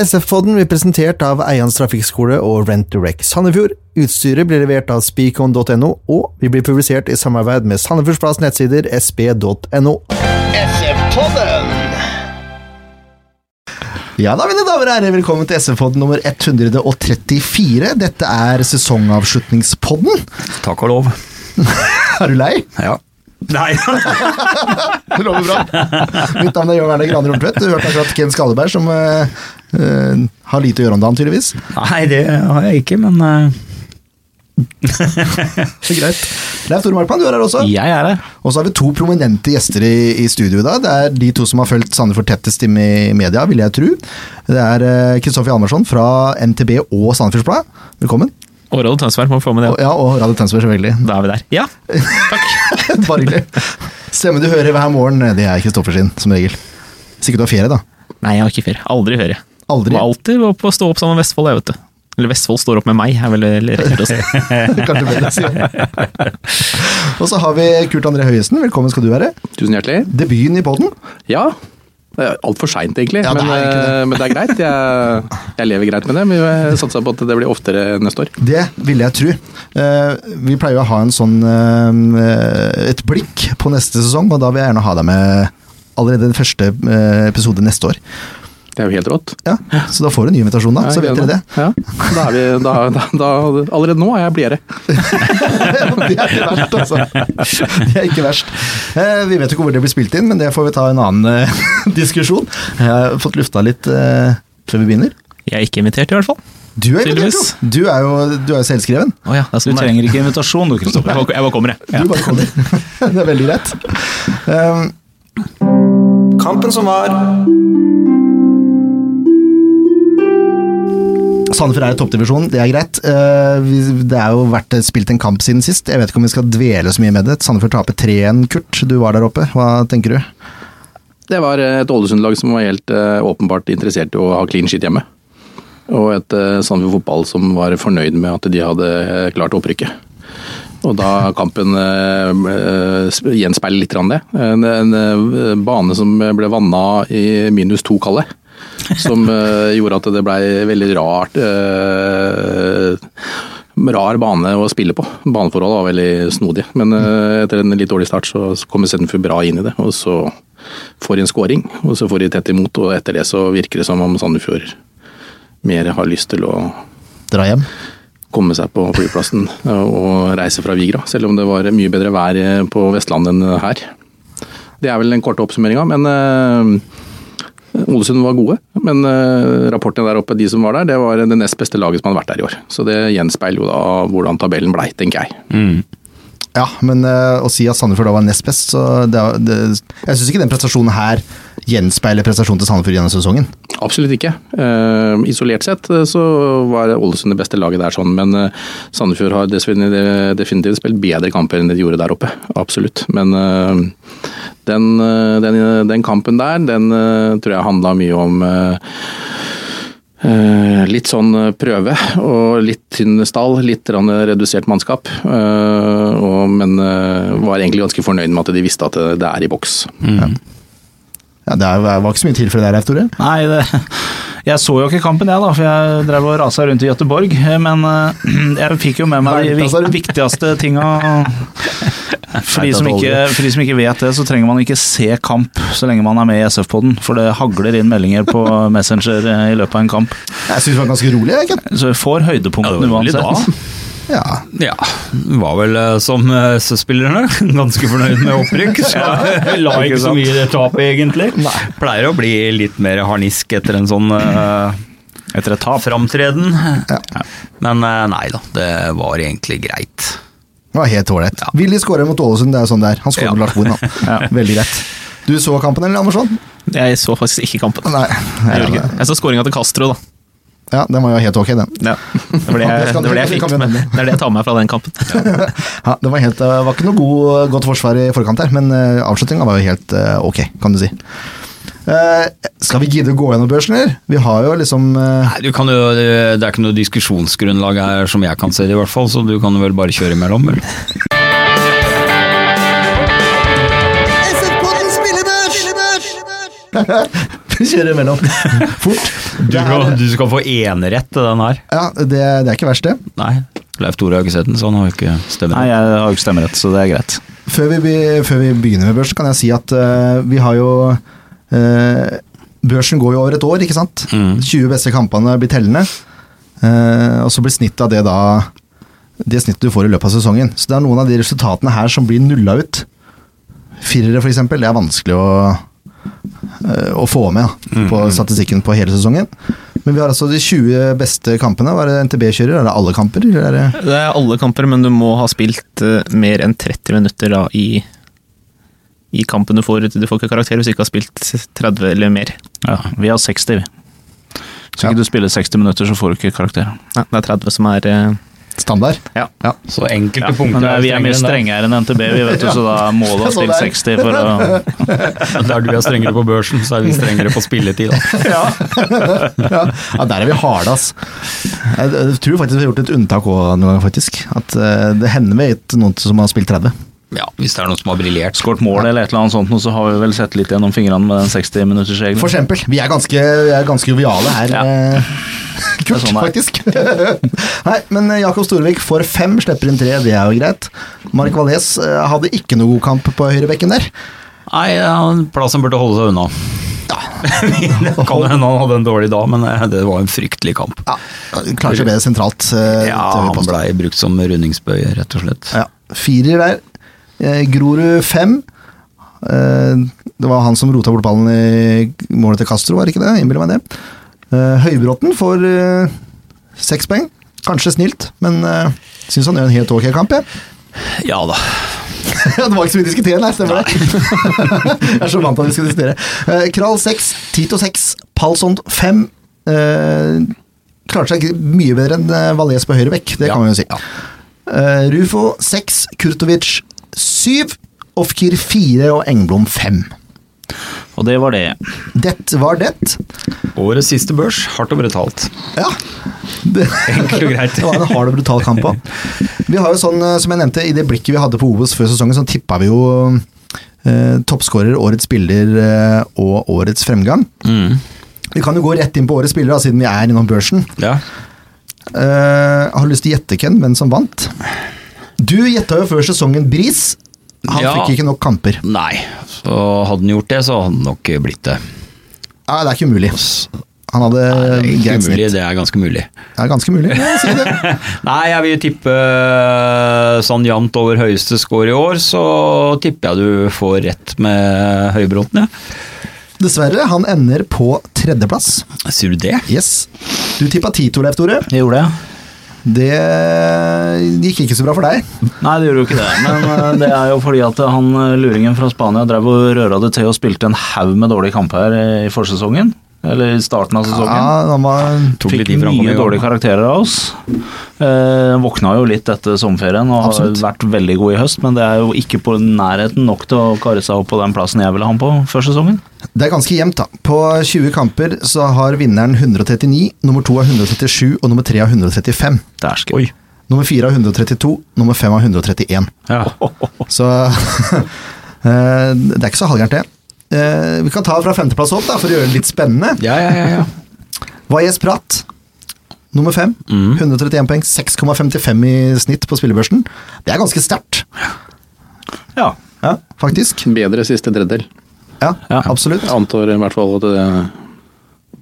SF-podden blir presentert av Eians trafikkskole og Rent Direct Sandefjord. Utstyret blir levert av speakon.no, og vi blir publisert i samarbeid med Sandefjordsplass nettsider sp.no. SF-podden! Ja da, mine damer og herrer, velkommen til SF-podden nummer 134. Dette er sesongavslutningspodden. Takk og lov. er du lei? Ja. Nei. det lover bra. Mitt navn er Jørn Werner Graner Horntvedt. Du hørte akkurat Ken Skalleberg, som uh, uh, har lite å gjøre om dagen, tydeligvis. Nei, det har jeg ikke, men uh... det er greit. Leif Tore Markmann, du er her også. Jeg er her. Og så har vi to prominente gjester i, i studio i dag. Det er de to som har fulgt Sandefjord tettest i media, vil jeg tro. Det er Kristoffer Hjalmarsson fra NTB og Sandefjordsblad. Velkommen. Og Radio Tønsberg, må få med det. Ja, og Radio Tønsberg, selvfølgelig. Da er vi der. Ja, takk. Bare hyggelig. Stemmen du hører hver morgen, det er Kristoffer sin, som regel. Sikkert du har ferie, da? Nei, jeg har ikke ferie. Aldri ferie. Aldri? Må alltid på å stå opp sammen med Vestfold, jeg, vet du. Eller Vestfold står opp med meg, er vel rett å si. Kanskje bedre å si. og så har vi Kurt André Høiesen, velkommen skal du være. Tusen hjertelig. Debuten i poden. Ja, Altfor seint, egentlig. Ja, men, det det. Eh, men, det er greit. Jeg, jeg, lever greit med det. Men vi satser på at det blir oftere neste år. Det vil jeg tro. Eh, vi pleier å ha en sånn, eh, et blikk på neste sesong, og da vil jeg gjerne ha deg med allerede den første episode neste år. Det er jo helt rått. Ja, Så da får du en ny invitasjon, da. så vet dere det. Ja, da er vi, da, da, da, allerede nå er jeg blidere. det er ikke verst, altså. Det er ikke verst. Eh, vi vet jo ikke hvor det blir spilt inn, men det får vi ta en annen eh, diskusjon. Jeg har fått lufta litt eh, før vi begynner. Jeg er ikke invitert, i hvert fall. Du er invitert, jo. Du er jo du er selvskreven. Oh, ja, du trenger ikke invitasjon, du, Kristoffer. Jeg, jeg bare kommer, jeg. Ja. Du bare kommer. det er veldig greit. Um, kampen som var Sandefjord er i toppdivisjon, det er greit. Eh, det er jo vært spilt en kamp siden sist. Jeg vet ikke om vi skal dvele så mye med det. Sandefjord taper 3-1, Kurt. Du var der oppe. Hva tenker du? Det var et Ålesund-lag som var helt åpenbart interessert i å ha clean shit hjemme. Og et Sandefjord fotball som var fornøyd med at de hadde klart opprykket. Og da kampen uh, gjenspeiler litt det. En, en bane som ble vanna i minus to kalde som uh, gjorde at det blei veldig rart uh, rar bane å spille på. Baneforholdet var veldig snodige. Men uh, etter en litt dårlig start så kommer Senfjord bra inn i det. Og så får de en scoring, og så får de tett imot. Og etter det så virker det som om Sandefjord mer har lyst til å Dra hjem? Komme seg på flyplassen og reise fra Vigra. Selv om det var mye bedre vær på Vestlandet enn her. Det er vel den korte oppsummeringa. Men Ålesund var gode, men uh, rapportene der oppe, de som var der, det var det nest beste laget som hadde vært der i år. Så det gjenspeiler jo da hvordan tabellen blei, tenker jeg. Mm. Ja, men uh, å si at Sandefjord da var nest best, så det, det, Jeg syns ikke den prestasjonen her gjenspeiler prestasjonen til Sandefjord gjennom sesongen. Absolutt ikke. Uh, isolert sett så var Ålesund det beste laget der, sånn, men uh, Sandefjord har definitivt spilt bedre kamper enn de gjorde der oppe. Absolutt. Men den, den, den, kampen der, den tror jeg handla mye om litt sånn prøve og litt tynn stall, litt redusert mannskap. Og, men var egentlig ganske fornøyd med at de visste at det, det er i boks. Mm. Ja. Ja. Det var ikke så mye til for deg, Tore? Nei, det, jeg så jo ikke kampen jeg, da, for jeg drev og rasa rundt i Gøteborg. Men jeg fikk jo med meg de viktigste tinga for de, ikke, for de, som ikke, vet det, så trenger man ikke se kamp så lenge man er med i SF-poden. For det hagler inn meldinger på Messenger i løpet av en kamp. Jeg syns det var ganske rolig. Ikke? Så vi får høydepunktene uansett. Ja. ja. Var vel eh, som eh, SV-spillerne ganske fornøyd med opprykk. Så ja, la ikke så mye i det tapet, egentlig. Nei. Pleier å bli litt mer harnisk etter en sånn uh, etter et tap. Framtreden. Ja. Men nei da, det var egentlig greit. Det var helt ålreit. Ja. Willy skårer mot Ålesund, det er jo sånn det er. Han skårer ja. med Lars Bohin, ja. Veldig greit. Du så kampen, eller Andersson? Jeg så faktisk ikke kampen. Nei, jeg, jeg, jeg så skåringa til Castro, da. Ja, den var jo helt ok, den. Ja, det var det jeg, det var det jeg fikk med. Det er det jeg tar med fra den kampen. ja, Det var, helt, var ikke noe god, godt forsvar i forkant her, men uh, avslutninga var jo helt uh, ok, kan du si. Uh, skal vi gidde å gå gjennom børsen, eller? Vi har jo liksom uh... Nei, jo, Det er ikke noe diskusjonsgrunnlag her som jeg kan se det, i hvert fall, så du kan vel bare kjøre imellom, vel? Kjøre imellom. Fort. Du, er, du, skal få enerett til den her. Ja, det, det, er ikke verst, det. Nei. Leif Tore har ikke sett den, så han har ikke stemmerett. Nei, jeg har ikke stemmerett, så det er greit. Før vi, før vi begynner med børs, kan jeg si at uh, vi har jo uh, Børsen går jo over et år, ikke sant? Mm. 20 beste kampene blir tellende. Uh, og så blir snittet av det da det snittet du får i løpet av sesongen. Så det er noen av de resultatene her som blir nulla ut. Firere, f.eks. Det er vanskelig å, å få med på mm. statistikken på hele sesongen. Men vi har altså de 20 beste kampene. Hva er det NTB kjører? Er det alle kamper? Er det... det... er alle kamper, men du må ha spilt uh, mer enn 30 minutter da, i, i kampen du får. Du får ikke karakter hvis du ikke har spilt 30 eller mer. Ja, vi har 60, vi. Så ja. du spiller 60 minutter, så får du ikke karakter. Nei, det er 30 som er uh, Standard? Ja. ja. Så enkelte ja, punkter er Vi er mye strengere enn NTB, vi vet jo, så da må du ha stilt 60 for å Der du er strengere på børsen, så er vi strengere på spilletid, da. ja. ja. der er vi harde, ass. Jeg tror faktisk vi har gjort et unntak òg noen gang, faktisk. At eh, det hender med noen som har spilt 30. Ja, hvis det er noen som har briljert. Skåret mål eller et eller annet sånt, så har vi vel sett litt gjennom fingrene med den 60-minuttersregelen. For eksempel. Vi er ganske, vi er ganske joviale her. Ja. Eh, kult, sånn faktisk. Nei, men eh, Jakob Storvik får fem, slipper inn tre, det er jo greit. Mark Valles eh, hadde ikke noe god kamp på høyrebekken der. Nei, plassen burde holde seg unna. Ja. kan hende han hadde en dårlig dag, men det var en fryktelig kamp. Ja, Klarer seg bedre sentralt. ja, han blei brukt som rundingsbøye, rett og slett. Ja, Firer der. Eh, Grorud 5. Eh, det var han som rota bort ballen i målet til Castro, var det ikke det? Innbiller meg det. Eh, Høybråten får seks poeng. Kanskje snilt, men syns han gjør en helt ok kamp, jeg. Ja da. det var ikke så mye å diskutere, nei, stemmer det. jeg er så vant til at vi skal diskutere. Kral 6, Tito 6, Palsond 5. Uh, klarte seg mye bedre enn Valais på høyre vekk, det ja. kan man jo si. Ja. Rufo 6, Kurtovic syv, Ofkir fire og Engblom fem. Og det var det. Det var det. Årets siste børs, hardt og brutalt. Ja. Det, Enkelt og greit. det var en hard og brutal kamp òg. Vi har jo sånn, eh, som jeg nevnte, i det blikket vi hadde på Obos før sesongen, så tippa vi jo eh, toppskårer, årets spiller eh, og årets fremgang. Mm. Vi kan jo gå rett inn på årets spiller, da, siden vi er innom børsen. Ja. Eh, har du lyst til å gjette, Ken, hvem som vant? Du gjetta jo før sesongen Bris. Han ja, fikk ikke nok kamper. Nei, så hadde han gjort det, så hadde han nok blitt det. Nei, det er ikke umulig. Han hadde greit snitt. Det er ganske mulig. Det er ganske mulig, ja, si det. Nei, jeg vil tippe eh, sånn jevnt over høyeste score i år, så tipper jeg du får rett med Høybråten, ja. Dessverre, han ender på tredjeplass. Sier du det? Yes. Du tippa Tito, Leif Tore. Jeg gjorde det. Det gikk ikke så bra for deg. Nei, det gjorde jo ikke det. Men eh, det er jo fordi at han eh, luringen fra Spania drev og røra det til og spilte en haug med dårlige kamper i forsesongen. Eller i starten av sesongen. Ja, var, Fikk mye dårlige karakterer av oss. Eh, våkna jo litt etter sommerferien og Absolutt. har vært veldig god i høst, men det er jo ikke på nærheten nok til å kare seg opp på den plassen jeg ville ha ham på før sesongen. Det er ganske jevnt, da. På 20 kamper så har vinneren 139, nummer 2 av 137 og nummer 3 av 135. Dæsken. Oi. Nummer 4 av 132, nummer 5 av 131. Ja. Så eh, det er ikke så halvgærent, det. Eh, vi kan ta fra femteplass opp, da, for å gjøre det litt spennende. Ja, ja, ja, ja. Vajez Prat, nummer 5. Mm. 131 poeng, 6,55 i snitt på spillebørsen. Det er ganske sterkt. Ja. ja. Faktisk. Bedre siste tredjedel. Ja, ja, absolutt. Jeg antar i hvert fall at det,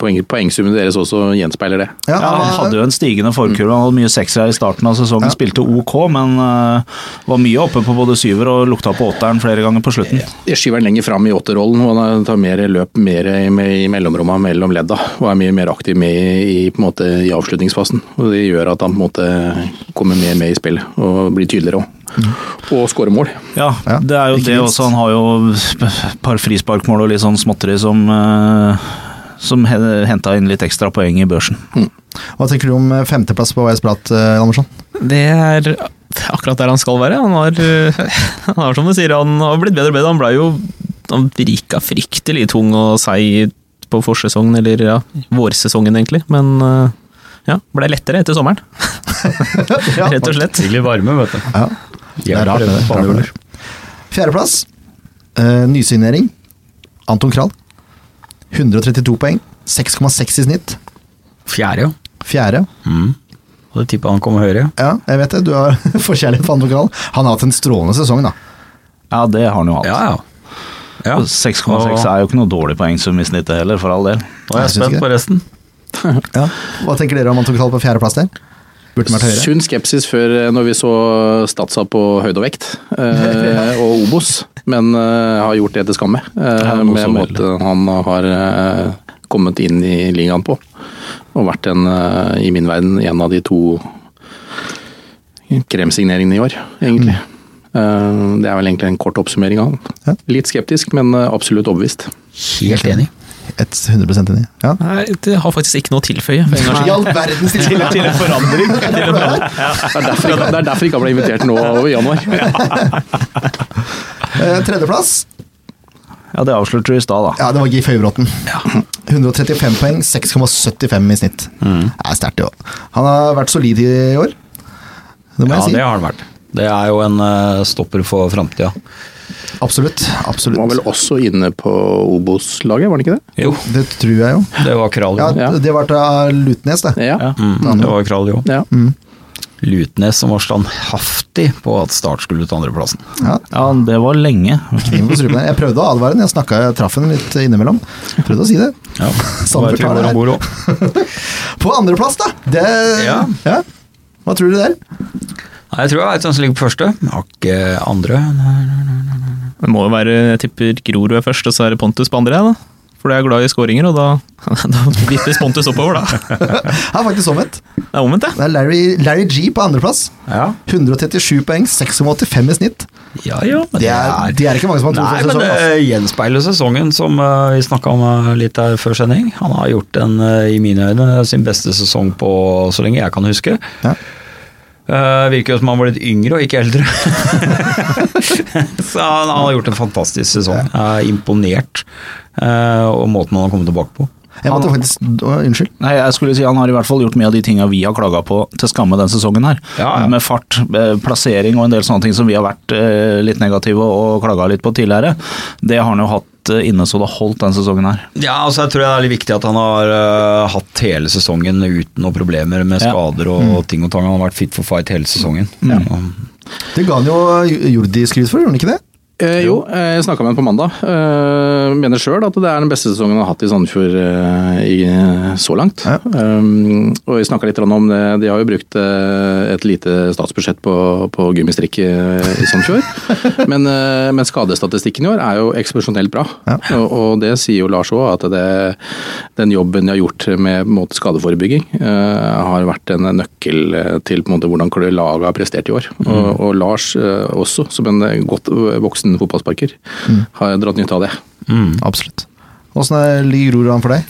poeng, poengsummen deres også gjenspeiler det. Ja, Han hadde jo en stigende forkurve. Han hadde mye seksere i starten av sesongen, ja. spilte OK, men uh, var mye oppe på både syver og lukta på åtteren flere ganger på slutten. Jeg skyver han lenger fram i åtterrollen, og han tar mer løp mer i, i mellomromma mellom ledda. Og er mye mer aktiv med i, på en måte, i avslutningsfasen. Og Det gjør at han på en måte kommer mer med i spillet og blir tydeligere òg. Mm. Og skåre mål. Ja, det er jo det også. Han har jo et par frisparkmål og litt sånn småtteri som uh, som henta inn litt ekstra poeng i børsen. Mm. Hva tenker du om eh, femteplass på VS Prat, eh, Andersson? Det er akkurat der han skal være. Han har, han har som du sier, han har blitt bedre og bedre. Han ble jo han virka fryktelig tung og seig på forsesongen, eller ja, vårsesongen egentlig. Men eh, ja, ble lettere etter sommeren. Rett og slett. Tidlig varme, vet du. Ja. Det er rart, det. Fjerdeplass. Nysignering. Anton Krall. 132 poeng. 6,6 i snitt. Fjerde, jo. Fjerde. Mm. Hadde tippa han kom høyere. Ja, jeg vet det. Du har forkjærlighet for Andre Pokal. Han har hatt en strålende sesong, da. Ja, det har han jo hatt. Ja, ja. ja. 6,6 er jo ikke noe dårlig poengsum i snittet heller, for all del. Nå er jeg Jeg spent på resten. Ja. Hva tenker dere om Pokal på fjerdeplass der? Burde den vært høyere? Sunn skepsis før eh, når vi så Statsa på høyde og vekt, eh, og Obos, men eh, har gjort det til skamme. Eh, Ja, med måten han har eh, kommet inn i ligaen på. Og vært en, eh, i min verden, en av de to kremsigneringene i år, egentlig. Eh, det er vel egentlig en kort oppsummering av han. Ja. Litt skeptisk, men absolutt overbevist. Helt enig. Et 100 enig. Ja. Nei, det har faktisk ikke noe å tilføye. En I all verdens til, til en forandring! Det er derfor, det er derfor ikke han ble invitert nå i januar. Eh, Tredjeplass. Ja, det avslørte du i stad, da. Ja, det var Gif Høybråten. 135 poeng, 6,75 i snitt. Det er sterkt, det òg. Han har vært solid i år. Det må Ja, jeg si. det har han vært. Det er jo en eh, stopper for framtida. Absolutt. Absolutt. var vel også inne på Obos-laget, var han ikke det? Jo, Det tror jeg jo. det var Kral, Ja, Ja. Det var til Lutnes, det. Ja. Ja. Mm, det var Kral, jo. ja. Lutnes som var standhaftig på at Start skulle til andreplassen. Ja, Ja, det var lenge. Jeg prøvde å advare den, jeg snakka, jeg traff henne litt innimellom. Prøvde å si det. Ja, det var. På andreplass, da! Det, Ja. ja. Hva tror du der? Nei, Jeg tror jeg vet hvem som ligger på første. Har ikke andre. Det må jo være, jeg tipper Grorud er først, og så er det Pontus på andre, da. For jeg er glad i skåringer, og da, da vippes Pontus oppover, da. Det er faktisk omvendt. Det er omvendt, det. Det er Larry, Larry G på andreplass. Ja, 137 poeng, 6,85 i snitt. ja, ja men Det er, det er ikke mange som har to Nei, men det Altså. gjenspeiler sesongen som eh, vi snakka om eh, litt der før sending. Han har gjort en, eh, i mine øyne, sin beste sesong på så lenge jeg kan huske. Ja. Eh, virker jo som han var litt yngre og ikke eldre. så han, han har gjort en fantastisk sesong. Jeg er imponert uh, og måten han har kommet tilbake på. Jeg måtte faktisk Unnskyld. Nei, jeg skulle si Han har i hvert fall gjort mye av de tinga vi har klaga på til skamme den sesongen her. Ja, ja. Med fart, eh, plassering og en del sånne ting som vi har vært litt negative og klaga litt på tidligere. Det har han jo hatt eh, inne så det holdt den sesongen her. Ja, altså jeg tror det er litt viktig at han har uh, hatt hele sesongen uten noen problemer med Ja. skader og ting og tang. Han har vært fit for fight hele sesongen. Ja. Det ga han jo Jordi skryt for, gjorde han ikke det? Eh, jo, eh, jeg snakka med ham på mandag. Eh, mener sjøl at det er den beste sesongen han har hatt i Sandefjord eh, i, så langt. Ja. Um, og vi snakka litt om det. De har jo brukt eh, et lite statsbudsjett på, på gummistrikk i, i Sandefjord. men, men skadestatistikken i år er jo eksplosjonelt bra. Ja. Og, og det sier jo Lars òg, at det, den jobben de har gjort med måte, skadeforebygging, har vært en nøkkel til på en måte, hvordan laget har prestert i år. Og, og Lars også, som en godt voksen fotballsparker, har jeg dratt nytte av det. Absolutt. Åssen er- ligger Grorud for deg?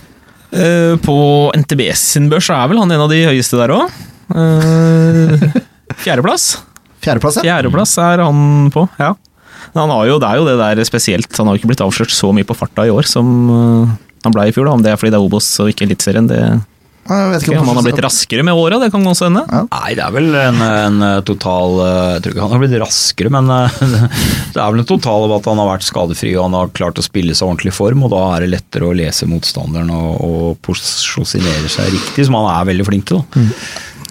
Uh, På NTBS sin børs så er vel han en av de høyeste der òg. Fjerdeplass. Fjerdeplass, ja. Fjerdeplass er han på, ja. Men han har jo, det er jo det der spesielt, han har jo ikke blitt avslørt så mye på farta i år som uh, han ble i fjor. da. Om det er fordi det er Obos og ikke Eliteserien, det Jeg vet ikke om han har blitt raskere med åra, det kan godt hende. Nei, det er vel en, en total eh, Jeg tror ikke han har blitt raskere, men eh, det er vel en total av at han har vært skadefri og han har klart å spille seg ordentlig i form, og da er det lettere å lese motstanderen og, og posisjonere seg riktig, som han er veldig flink til. Da.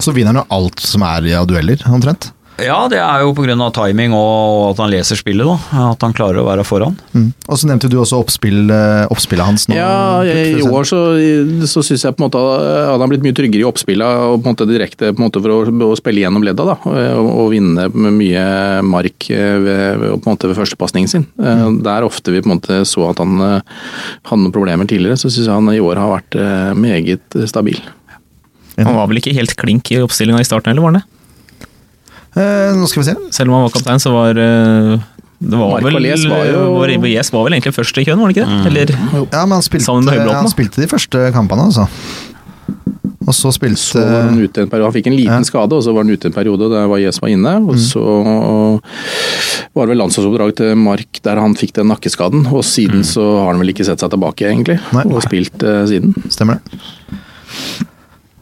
Så vinner han jo alt som er av dueller, omtrent. Ja, det er jo pga. timing og at han leser spillet, da. At han klarer å være foran. Mm. Og så nevnte du også oppspill, eh, oppspillet hans nå. Ja, jeg, i år så, så syns jeg på en måte at han har blitt mye tryggere i oppspillet og på en måte direkte på en måte for å, å spille gjennom ledda da, og, og vinne med mye mark ved, på en måte ved førstepasningen sin. Mm. Der ofte vi på en måte så at han eh, hadde noen problemer tidligere, så syns jeg han i år har vært eh, meget stabil. Han var vel ikke helt klink i oppstillinga i starten heller, var han det? Eh, nå skal vi se. Selv om han var kaptein, så var uh, det var Mark vel Valles var jo- Yes var vel egentlig først i køen, var det ikke det? Eller Ja, men han spilte, han spilte de første kampene, altså. Og så spilte Så var han, ute en periode, han fikk en liten Ja. skade, og så var han ute en periode der var Jes var inne. Og så var det vel landslagsoppdrag til Mark der han fikk den nakkeskaden. Og siden så har han vel ikke sett seg tilbake, egentlig. Nei. Og spilt uh, siden. Stemmer det.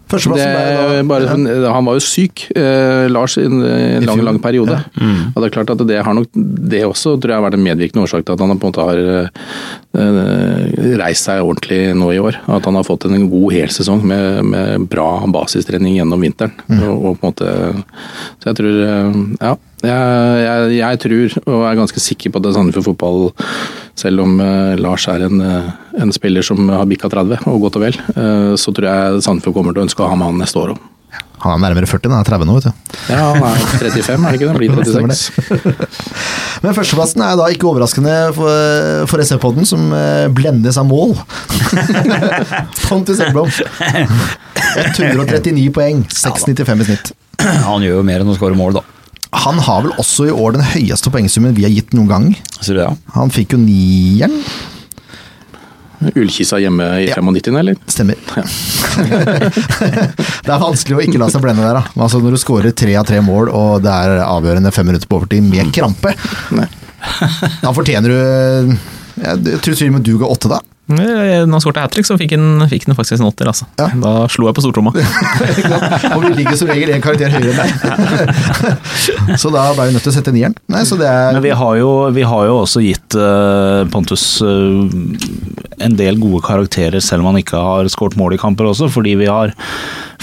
Det, bare, ja. Han var jo syk, eh, Lars, i en lang, lang periode. Ja. Mm. Og det er klart at det har nok det også tror jeg har vært en medvirkende årsak til at han på en måte har eh, reist seg ordentlig nå i år. At han har fått en god helsesong med, med bra basistrening gjennom vinteren. Mm. Og, og, på en måte Så jeg tror eh, Ja. Jeg, jeg, jeg, tror, og er ganske sikker på at Sandefjord Fotball, selv om uh, Lars er en, uh, en, spiller som har bikka 30, og godt og vel, uh, så tror jeg Sandefjord kommer til å ønske å ha med han neste år òg. Han er nærmere 40, han er 30 nå, vet du. Ja, han er 35, er det ikke det? Blir 36. Men førsteplassen er da ikke overraskende for, for SV-podden, som blendes av mål. Pontus Engblom. 139 poeng, 6,95 i snitt. Han gjør jo mer enn å skåre mål, da. Han har vel også i år den høyeste poengsummen vi har gitt noen gang. Det, ja. Han fikk jo nieren. Ullkisa hjemme i ja. 95, eller? Stemmer. Ja. det er vanskelig å ikke la seg blende der, da. Altså, når du skårer tre av tre mål, og det er avgjørende fem minutter på overtid med krampe, da fortjener du Jeg tror til og med du ga åtte, da. Når han skåret hat trick, så fikk han, fikk han faktisk en åtter. Altså. Ja. Da slo jeg på stortromma. og vi ligger som regel en karakter høyere enn deg. så da ble vi nødt til å sette nieren. Nei, er... Men vi har, jo, vi har, jo, også gitt uh, Pontus uh, en del gode karakterer, selv om han ikke har skåret mål i kamper også, fordi vi har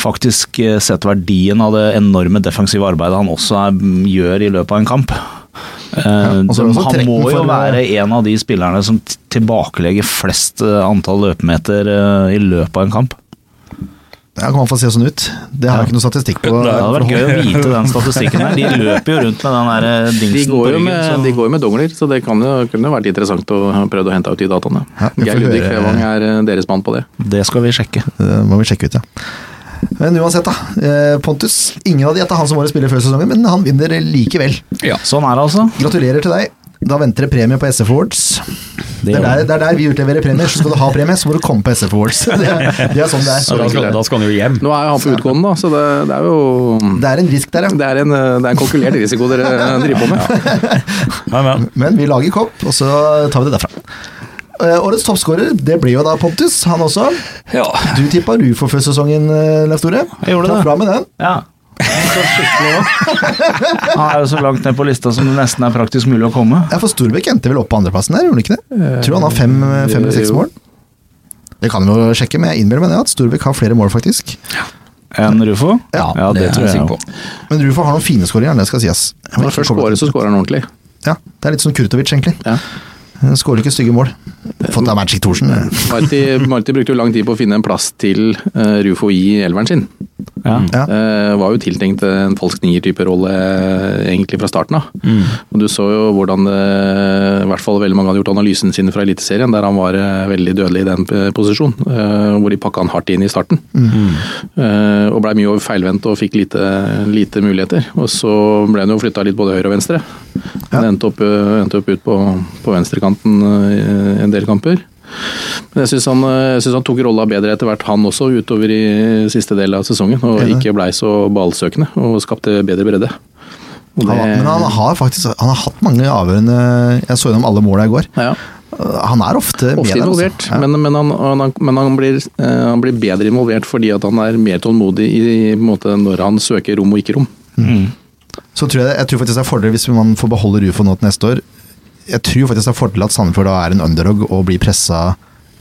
faktisk eh, sett verdien av det enorme defensive arbeidet han også er, gjør i løpet av en kamp. Ja, eh, han må jo være en av de spillerne som tilbakelegger flest eh, antall løpemeter eh, i løpet av en kamp. Ja, kan man få se sånn ut. Det har jeg ikke noe statistikk på. Det hadde vært gøy å vite den statistikken der. De løper jo rundt med den der dingsen de går, jo med, så... de går jo med dongler, så det kan jo, kunne vært interessant å prøve å hente ut de dataene. Ja, Geir Ludvig Fevang er deres mann på det. Det skal vi sjekke. Det må vi sjekke ut, ja. Men uansett, da. Eh, Pontus. Ingen av de er han som årets spiller før sesongen, men han vinner likevel. Ja, sånn er det altså. Gratulerer til deg. Da venter det premie på SF Awards. Det, det, er der, det, er der, vi utleverer premier. Så skal du ha premie, så må du komme på SF Awards. Det er, det er sånn det er. da, skal, da skal han jo hjem. Nå er han på utgående, da, så det, det, er jo Det er en risk der, ja. Det er en, det er en kalkulert risiko dere driver på med. Ja. Men vi lager kopp, og så tar vi det derfra. Eh, årets toppskårer det blir jo da Pontus, han også. Ja. Du tippa Rufo før sesongen, eh, Leif Tore. Jeg gjorde det. Fra med den. Ja. Han er jo så langt ned på lista som det nesten er praktisk mulig å komme. Ja, for Storbekk endte vel opp på andreplassen der, gjorde han ikke det? Tror han har fem, fem eller seks mål. Det kan vi jo sjekke, men jeg innbiller meg at Storbekk har flere mål, faktisk. Enn Rufo? Ja, ja det, det tror jeg, jeg på. Men Rufo har noen fine skåringer, det skal sies. Når han først skårer, så skårer han ordentlig. Ja, det er litt som Kurtovic, egentlig. Ja. Skårer ikke stygge mål. Fått av Magic Thorsen. Marti, Marti, brukte jo lang tid på å finne en plass til uh, Rufo i elveren sin. Ja. Uh, var jo tiltenkt en falsk nier-type rolle uh, egentlig fra starten av. Mm. Og Du så jo hvordan i hvert fall veldig mange hadde gjort analysen sine fra Eliteserien, der han var veldig dødelig i den posisjonen. hvor de pakka han hardt inn i starten. Mm. og blei mye feilvendt og fikk lite, lite, muligheter. Og så ble han jo flytta litt både høyre og venstre. Han endte opp, endte opp ut på, på venstrekanten i en del kamper. Men jeg syns han, han, tok rolla bedre etter hvert, han også, utover i siste del av sesongen. Og ikke blei så ballsøkende, og skapte bedre bredde. Det... Han, men han har faktisk han har hatt mange avgjørende Jeg så gjennom alle måla i går. Ja. Han er ofte, ofte involvert, altså. ja. men, men, han, men han, blir, eh, han, blir, bedre involvert fordi han er mer tålmodig i, i måte, når han søker rom og ikke rom. Mm. Så tror jeg, jeg tror faktisk det er fordel hvis man får beholde Rufo nå til neste år jeg tror faktisk det er fordel at Sandefjord da er en underdog og blir pressa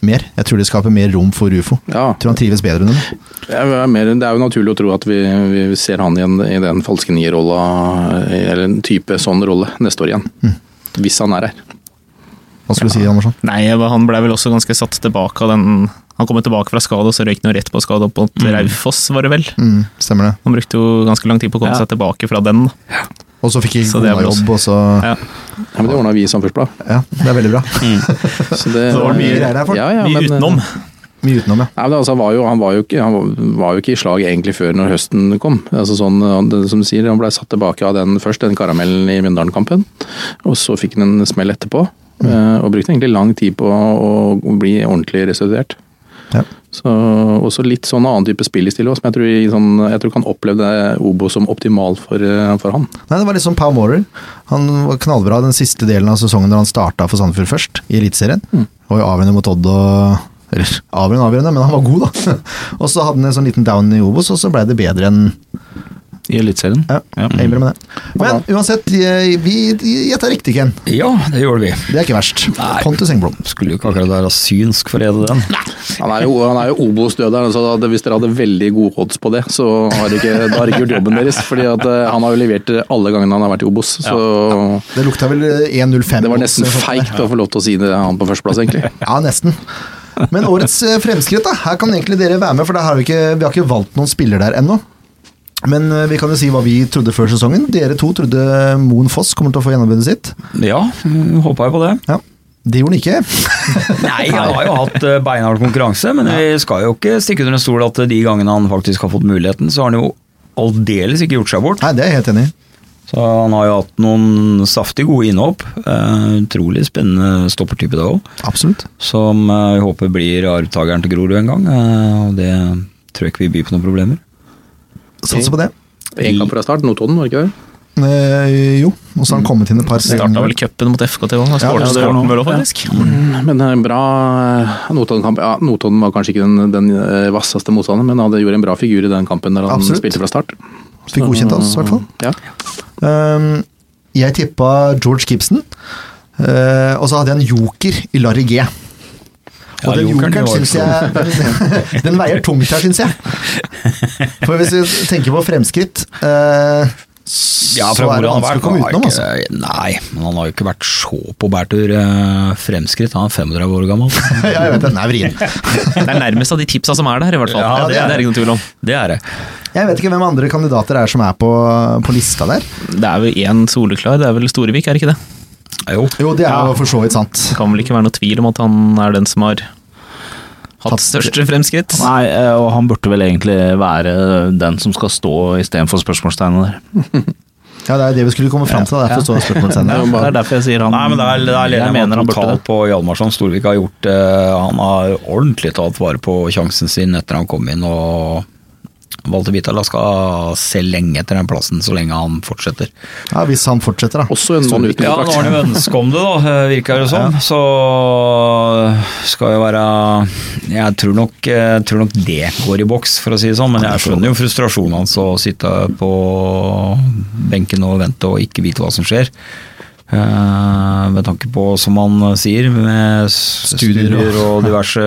mer. Jeg tror det skaper mer rom for Rufo. Ja. Jeg tror han trives bedre under det. Det er, jo naturlig å tro at vi, vi ser han igjen i den falske nierrolla, eller en type sånn rolle, neste år igjen. Mm. Hvis han er her. Hva skulle du si, Andersson? Nei, Han ble vel også ganske satt tilbake av den Han kom tilbake fra skade, og så røyk han rett på skade opp mot mm. Raufoss, var det vel? Mm, stemmer det. Han brukte jo ganske lang tid på å komme ja. seg tilbake fra den. Ja. Og så fikk jeg jobb, og så Ja, ja men det ordna vi i Samfunnsbladet. Ja, det er veldig bra. Mm. så det, det, var mye greier der. Ja, ja, mye men, utenom. Mye utenom, ja. Nei, men altså, var jo, han, var jo ikke, han var jo ikke i slag egentlig før når høsten kom. Altså sånn, som du sier, Han ble satt tilbake av den først, den karamellen i Mjøndalen-kampen. Og så fikk han en smell etterpå. Mm. Og brukte egentlig lang tid på å bli ordentlig restituert. Ja. Så, også litt sånn annen type spill i stilet, som jeg tror, sånn, jeg tror kan oppleve Obo som optimal for, eh, for, han. Nei, Det var litt som Pau Morer. Han var knallbra den siste delen av sesongen da han starta for Sandefjord først, i Eliteserien. Mm. Og avgjørende mot Odd og Eller avgjørende, avgjørende, men han var god, da. og så hadde han en sånn liten down i Obos, og så blei det bedre enn i Eliteserien. Ja, jeg med det. Men uansett, vi gjetta riktig, Ken. Ja, det gjorde vi. Det er ikke verst. Nei. Pontus Engblom. Skulle jo ikke akkurat være synsk for å redde den. Han er jo, han jo Obos-døderen, så hvis dere hadde veldig gode odds på det, så har dere ikke, har ikke gjort jobben deres. fordi at eh, han har jo levert alle gangene han har vært i Obos. Så ja. Det lukta vel 1.05. Det var nesten feigt å få lov til å si det han på førsteplass, egentlig. Ja, nesten. Men årets eh, fremskritt, da. Her kan egentlig dere være med, for har vi, ikke, vi har ikke valgt noen spiller der ennå. Men eh, vi kan jo si hva vi trodde før sesongen. Dere to trodde Moen Foss kommer til å få gjennombruddet sitt. Ja, håpa jeg på det. Ja. Det gjorde han ikke. Nei, han har jo hatt eh, beinhard konkurranse, men vi skal jo ikke stikke under en stol at de gangene han faktisk har fått muligheten, så har han jo aldeles ikke gjort seg bort. Nei, det er jeg helt enig i. Så han har jo hatt noen saftig gode innhopp. Uh, utrolig spennende stoppertype det òg. Absolutt. Som uh, vi håper blir arvtakeren til Grorud en gang. Uh, og det tror jeg ikke vi by på noen problemer. Satser på det. Én kamp fra start, Notodden, var det ikke det? Eh, jo, og så har han kommet inn et par Starta vel cupen mot FKT òg, ja. Ja. Mm, men en bra eh, Notodden-kamp. Ja, Notodden var kanskje ikke den, den eh, vasseste motstanderen, men han gjorde en bra figur i den kampen der han Absolutt. spilte fra start. Fikk godkjent oss, i hvert fall. Ja. Um, jeg tippa George Gibson, uh, og så hadde jeg en joker i Larry G. Og den jokeren syns jeg Den veier tungt her, syns jeg. For hvis vi tenker på fremskritt uh, ja, så er han vanskelig å komme utenom, altså. Nei, men han har jo ikke vært så på bærtur uh, fremskritt. Han er 35 år gammel. ja, jeg vet Den er vrien. det er nærmest av de tipsa som er der, i hvert fall. Ja, det, det, er, det er ikke noen tvil om. Det er det. Jeg vet ikke hvem andre kandidater er som er på, på lista der. Det er jo én soleklar, det er vel Storevik, er det ikke det? Jo. jo, det er jo for så vidt sant. Det kan vel ikke være noe tvil om at han er den som har hatt største fremskritt. Nei, eh, og han burde vel egentlig være den som skal stå istedenfor spørsmålstegnet der. Ja, det er det vi skulle komme fram til. Det er Derfor ja. spørsmålstegnet. det er derfor jeg sier han Nei, men det er, det er jeg mener han burde totalt på Hjalmarsson. Storvik har gjort uh, Han har ordentlig tatt vare på sjansen sin etter han kom inn og Walter Vitala skal se lenge etter den plassen, så lenge han fortsetter. Ja, Hvis han fortsetter, da. Også en sånn uten Ja, nå har han jo ønske om det, da, eh, virker det som. Ja. Så skal jo være Jeg tror nok, jeg tror nok, det går i boks, for å si det sånn. Men jeg skjønner jo frustrasjonen hans å sitte på benken og vente og ikke vite hva som skjer. Uh, med tanke på, som han sier, med studier, studier og diverse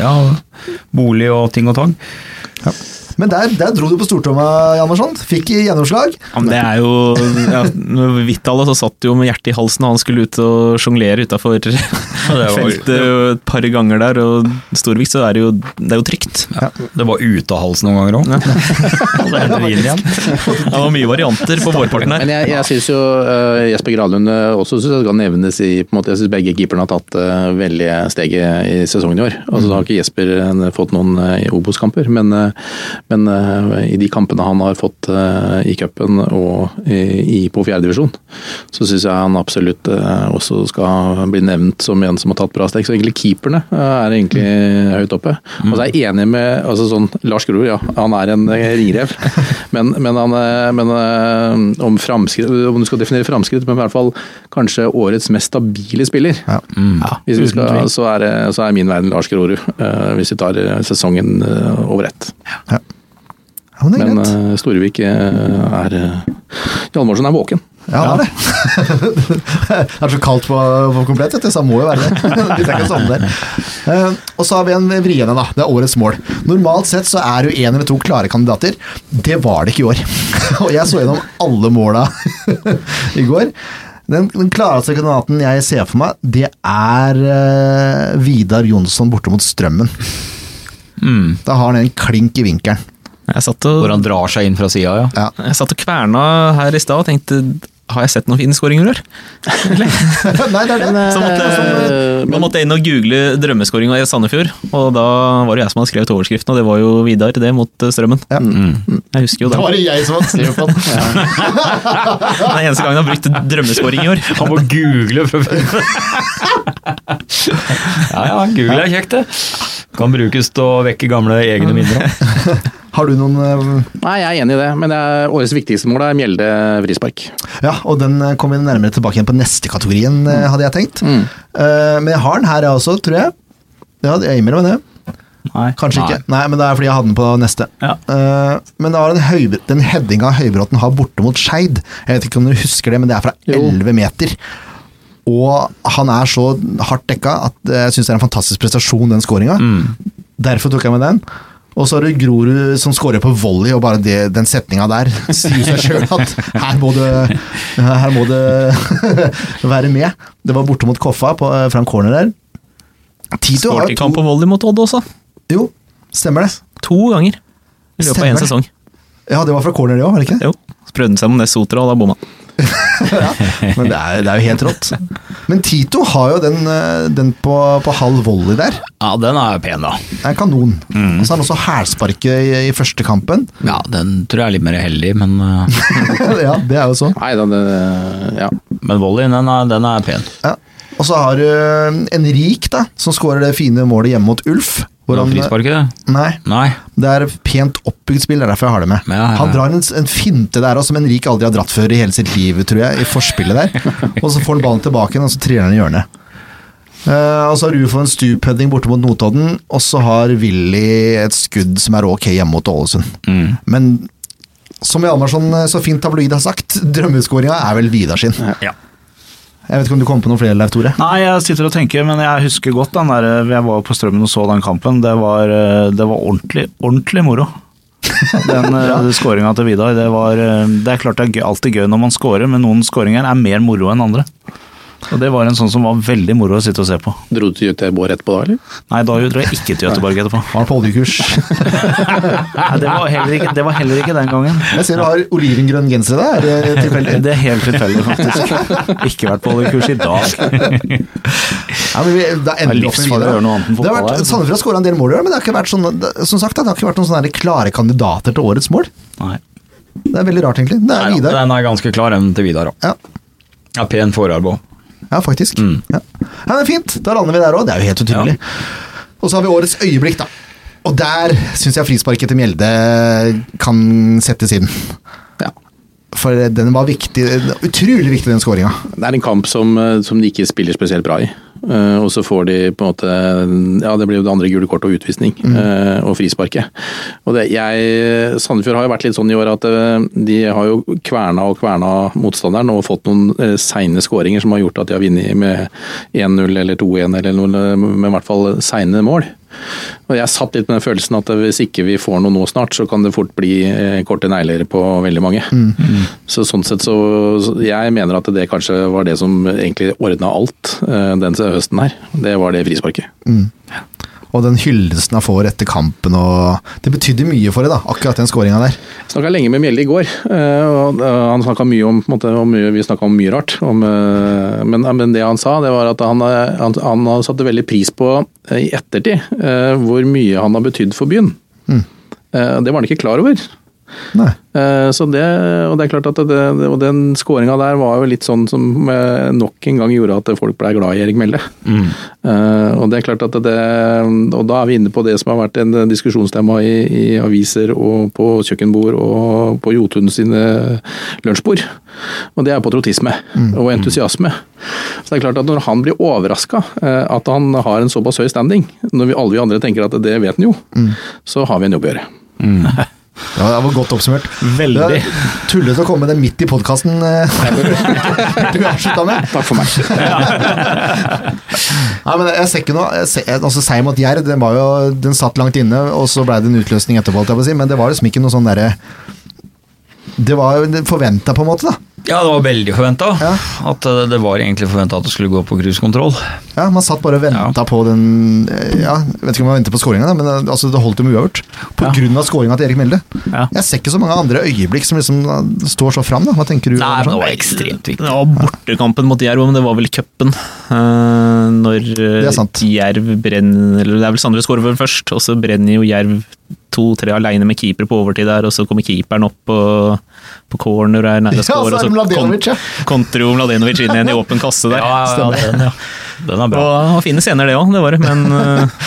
ja, bolig og ting og tang. Ja. Men der, der dro du på stortromma, Jannersson. Fikk gjennomslag. Ja, men det er jo ja, Vitale så satt jo med hjertet i halsen og han skulle ut og sjonglere utafor feltet et par ganger der. Og Storvik så er det jo, det er jo trygt. Ja. Det var ute av halsen noen ganger òg. Ja. det var mye varianter på vårparten her. Men jeg, jeg syns jo uh, Jesper Gradlund eh, også synes jeg skal nevnes i på en måte, Jeg syns begge keeperne har tatt uh, veldig steget i sesongen i år. Altså, Da har ikke Jesper uh, fått noen uh, Obos-kamper, men men uh, i de kampene han har fått uh, i cupen og i, på fjerdedivisjon, så syns jeg han absolutt uh, også skal bli nevnt som en som har tatt bra steg. Så egentlig keeperne er egentlig mm. høyt oppe. Mm. Og så er jeg enig med altså sånn, Lars Grorud, ja, han er en ringrev. men, men, han, men om, om, du skal definere framskritt, men i hvert fall kanskje årets mest stabile spiller. Ja. Mm. Hvis vi skal, så, er, så er min verden Lars Grorud, hvis vi tar sesongen over ett. Ja. Ja, men, men uh, Storevik uh, er uh, Hjalmarsen er våken. Ja, det er det. det er så kaldt på, på komplett, så han må jo være det. De å sånn der. Uh, og så har vi en vriene, da. Det er årets mål. Normalt sett så er det jo én eller to klare kandidater. Det var det ikke i år. og jeg så gjennom alle måla i går. Den, den klareste kandidaten jeg ser for meg, det er uh, Vidar Jonsson borte mot Strømmen. Mm. Da har han en klink i vinkelen. Og, Hvor han drar seg inn fra sida, ja. ja. Jeg satt og kverna her i stad og tenkte har jeg sett noen fine skåringer i år? Nei, det er det. Så måtte, uh, måtte jeg inn og google drømmeskåringa i Sandefjord, og da var det jeg som hadde skrevet overskriften, og det var jo Vidar, det mot uh, Strømmen. Ja. Mm. Jeg husker jo det. Da var det jeg som hadde skrevet på den. det er eneste gangen han har brukt drømmeskåring i år. Han må google for Ja ja, Google er kjekt, det. Kan brukes til å vekke gamle egne minner. Har du noen uh... Nei, jeg er enig i det, men er, årets viktigste mål er Mjelde frispark. Ja, og den eh, kommer vi nærmere tilbake igjen på neste kategorien, mm. hadde jeg tenkt. Mm. Uh, men jeg har den her, jeg også, tror jeg. Ja, jeg innrømmer det. Nei. Kanskje Nei. ikke. Nei, men det er fordi jeg hadde den på neste. Ja. Uh, men det var en høy, den headinga Høybråten har borte mot Skeid. Jeg vet ikke om dere husker det, men det er fra elleve 11 meter. Og han er så hardt dekka at jeg syns det er en fantastisk prestasjon, den scoringa. Derfor tok jeg med den. Og så har du Grorud som scorer på volley, og bare det, den setninga der sier seg sjøl at her må det, her må det være med. Det var borte mot Koffa på, fra en corner der. Tito har to på volley mot Odd også. Jo, stemmer det. To ganger. I løpet av én sesong. Ja, det var fra corner, det òg, var det ikke? Jo. Så prøvde han seg med Nesotra, og da bomma han. Men det er, det er jo helt rått. Men Tito har jo den, eh, den på, på halv volley der. Ja, den er pen, da. Det er en kanon. Og så har han også hælsparket i, i første kampen. Ja, den tror jeg er litt mer heldig, men, uh, ja, det er jo sånn. Nei da, det Ja. men volleyen, den er, den er pen. Ja. Og så har du eh, Enrik, da, som skårer det fine målet hjemme mot Ulf. Hvor han, Frisparket? nei, Nei. det er pent oppbygd spill, det er derfor jeg har det med. Ja, ja, ja. Han drar en, en finte der også, som Henrik aldri har dratt før i hele sitt liv, tror jeg, i forspillet der. og så får han ballen tilbake igjen, og så triller han i hjørnet. Uh, og så har Rufo en stupheading borte mot Notodden, og så har Willy et skudd som er ok hjemme mot Ålesund. Mm. Men som Hjalmarsson så fint tabloid har sagt, drømmeskåringa er vel Vidar sin. Ja. Jeg vet ikke om du kom på noen flere, Leif Tore? Nei, jeg sitter og tenker, men jeg husker godt den der Jeg var på Strømmen og så den kampen. Det var, eh, det var ordentlig, ordentlig moro. Den ja. skåringa til Vidar. Det, var, eh, det er klart det er alltid gøy når man scorer, men noen skåringer er mer moro enn andre. Og det var en sånn som var veldig moro å sitte og se på. Dro du til Göteborg etterpå da, eller? Nei, da dro jeg ikke til Göteborg etterpå. Var på oljekurs. Det, var heller ikke, det var heller ikke den gangen. Jeg ser du har olivengrønn genser der. Er det tilfeldig? Det er helt tilfeldig, faktisk. Ikke vært på oljekurs i dag. Ja, men vi, da Det er livsfarlig å gjøre noe annet enn Det har fotball. Sandefjord har skåra en del mål i år, men det har ikke vært sånn, som sagt, det har ikke vært noen sånne klare kandidater til årets mål. Nei. Det er veldig rart, egentlig. Det er Vidar. den er ganske klar, den til Vidar òg. Ja. Ja, pen forarbeid. Ja, faktisk. Mm. Ja. ja, det er fint. Da lander vi der òg. Det er jo helt utrolig. Og så har vi årets øyeblikk, da. Og der syns jeg frisparket til Mjelde kan settes inn. Ja. For den var viktig. Utrolig viktig, den skåringa. Det er en kamp som, eh, som de ikke spiller spesielt bra i. Eh, og så får de på en måte Ja, det blir jo det andre gule kortet og utvisning. mm. og frisparket. Og det, jeg, Sandefjord har jo vært litt sånn i år at eh, de har jo kverna og kverna motstanderen og fått noen seine skåringer som har gjort at de har vunnet med 1-0 eller 2-1 eller noe, med i hvert fall seine mål. Og Jeg satt litt med den følelsen at hvis ikke vi får noe nå snart, så kan det fort bli eh, korte negler på veldig mange. Så sånn sett så Jeg mener at det kanskje var det som egentlig ordna alt eh, den høsten her. Det var det frisparket. Og den hyllesten han får etter kampen og Det betydde mye for deg, da, akkurat den skåringa der. Jeg snakka lenge med Mjelde i går. eh, og eh, Han snakka mye om, måte, om mye, Vi snakka om mye rart. Om, eh, men, men det han sa, det var at han, han, han satte veldig pris på i ettertid hvor mye han har betydd for byen. Mm. Det var han ikke klar over. Nei. Eh, Så det, og det er klart at det, og den skåringa der var jo litt sånn som eh, nok en gang gjorde at folk ble glad i Erik Melle. Mm. og det er klart at det, og da er vi inne på det som har vært en diskusjonstema i, i aviser og på kjøkkenbord og på Jotun sine lunsjbord. Og det er patriotisme og entusiasme. Så det er klart at når han blir overraska at han har en såpass høy standing, når vi alle vi andre tenker at det vet han jo, så har vi en jobb å gjøre. Ja, det var godt oppsummert. Veldig. Tullete å komme med det midt i podkasten du avslutta med. Takk for meg. Nei, men jeg ser ikke noe jeg ser, altså Seier mot Jerv, den, var jo, den satt langt inne, og så ble det en utløsning etterpå, men det var liksom ikke noe sånn derre Det var forventa, på en måte, da. Ja, det var veldig forventa. Ja. At eh, det var egentlig forventa at det skulle gå på cruisekontroll. Ja, Man satt bare og venta på den eh, Ja, jeg vet ikke om man venter på skåringa, men eh, altså, det holdt jo med uavgjort. På Ja. skåringa til Erik Melde. Ja. Jeg ser ikke så mange andre øyeblikk som liksom står så fram, da. Hva tenker du? Nei, men det var ekstremt viktig. Det var bortekampen mot Jerv, men det var vel cupen. Uh, når Det sant. Jerv brenner Eller det er vel Sandre skårer først, og så brenner jo Jerv to-tre aleine med keeper på overtid der, og så kommer keeperen opp på, på corner og er nære å Ja, score, så er det og så Mladenovic, ja. kontrer jo Mladenovic inn igjen i åpen kasse der. Ja, ja, ja, den, ja. den er bra. Og, og fine scener, det òg, det var det, men eh,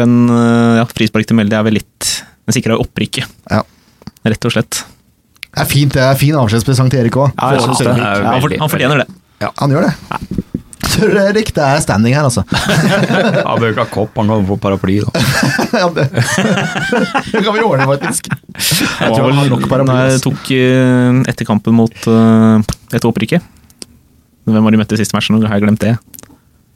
den eh, ja, frispark til Melde er vel litt Den sikra opprykket, Ja. rett og slett. Det er fint, det er fin avskjedspresang til Erik òg. Ja, Han, han fortjener det. Han gjør det. Fredrik, det er standing her, altså. Han bør ikke ha kopp, han kan få paraply, da. ja, det. det kan vi ordne, faktisk. Jeg tror vel paraply. jeg tok eh, etter kampen mot uh, et opprykket Hvem var de møtte i siste matchen? Nå har jeg glemt det.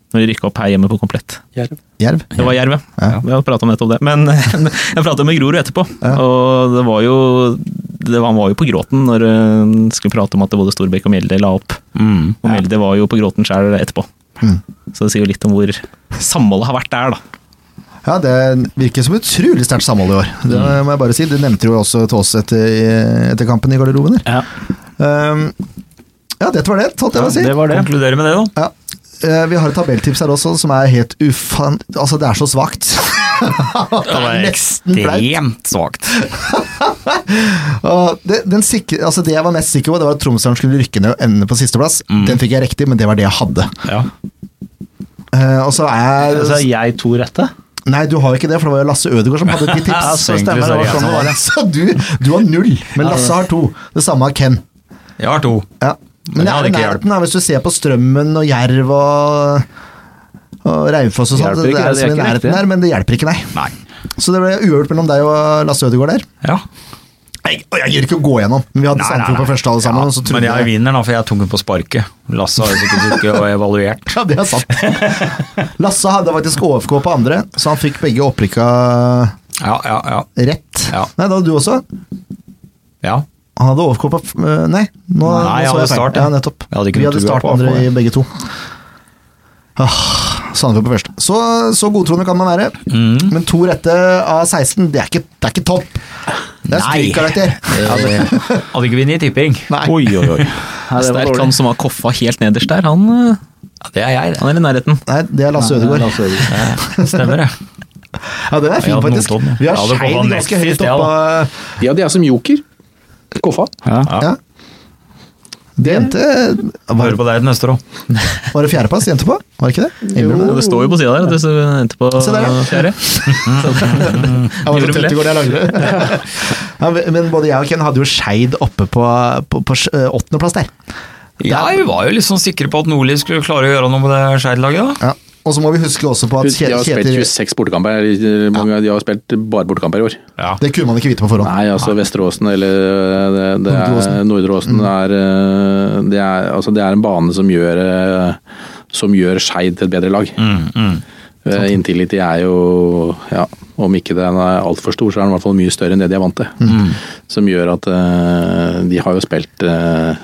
Når de rykka opp her hjemme på komplett. Jerv. Det var Jerv, ja. Vi har prata om nettopp det. Men jeg prata med Grorud etterpå, ja. og det var jo det var, Han var jo på gråten når han skulle prate om at både Storbekk og Mjelde la opp. Mm. Og Mjelde var jo på gråten sjøl etterpå. Mm. Så det sier jo litt om hvor samholdet har vært der, da. Ja, Det virker som et utrolig sterkt samhold i år. Det mm. må jeg bare si. Du nevnte jo også Tås etter, etter kampen i garderoben. Ja. Um, ja, dette var det, holdt jeg på å si. Det var det. Konkluderer med det, da. Ja. Eh, vi har et tabelltips her også som er helt ufan... Altså, det er så svakt. det var ekstremt svakt. det, altså det jeg var mest sikker på, det var at Tromsdalen skulle rykke ned og ende på sisteplass. Mm. Den fikk jeg riktig, men det var det jeg hadde. Ja. Uh, og så er jeg Så er jeg to rette? Nei, du har ikke det, for det var jo Lasse Ødegaard som hadde de tips. ja, så stemmer det. Var sånn. Så du, du har null, men Lasse har to. Det samme har Ken. Jeg har to. Ja. Men det er nærheten, hvis du ser på Strømmen og Jerv og, og Raufoss og sånt. Det, det, er som i nærheten der, men det hjelper ikke, nei. nei. Så det ble uavgjort mellom deg og Lasse Ødegaard der. Ja. Jeg, jeg gir ikke å gå gjennom, men vi hadde Sandefjord på første alle sammen. Ja, men jeg vinner, da, for jeg tok den på sparket. Lasse har sikkert ikke evaluert. ja, det er sant. Lasse hadde faktisk OFK på andre, så han fikk begge opprykka ja, ja, ja. rett. Ja. Nei, da hadde du også. Ja. Han hadde på eh, Nei, nå, Nei, nå så jeg start. Ja, nettopp. Hadde Vi hadde start på andre på begge to. Ah, Sandefjord på første. Så, så godtroende kan man være. Mm. Men to rette av 16, det er ikke, det er ikke topp. Det er strykkarakter. Hadde ikke vunnet i tipping. Nei. Oi, oi, oi. Sterk han som har koffa helt nederst der. Han, eh, ja, det er jeg, det. han er i nærheten. Nei, det er Lasse Ødegaard. Ja, stemmer det. Ja, den er fin, faktisk. Vi har skeid ganske høyt oppe. Ja, de er som joker. Koffa. Ja. ja. Det endte Hører på deg neste år òg. Var det fjerdeplass de endte på? Var det ikke det? Jo, det står jo på sida der at det endte på fjerde. jeg var så tett i går da jeg lagde det. ja, men både jeg og Ken hadde jo Skeid oppe på, på, på åttendeplass der. Ja, vi var jo litt sånn sikre på at Nordli skulle klare å gjøre noe med det Skeid-laget. Ja. Og så må vi huske også på at De har spilt 26 bortekamper. Mange, De har spilt bare bortekamper i år. Ja. Det kunne man ikke vite på forhånd. Nei, altså Vesteråsen eller det, det er, Nordre Åsen mm. er, eh, det, er, altså, det er en bane som gjør, eh, som gjør Skeid til et bedre lag. Mm, mm. Eh, Intility er jo, ja, om ikke den er altfor stor, så er den i hvert fall mye større enn det de er vant til. Mm. Som gjør at uh, de har jo spilt uh,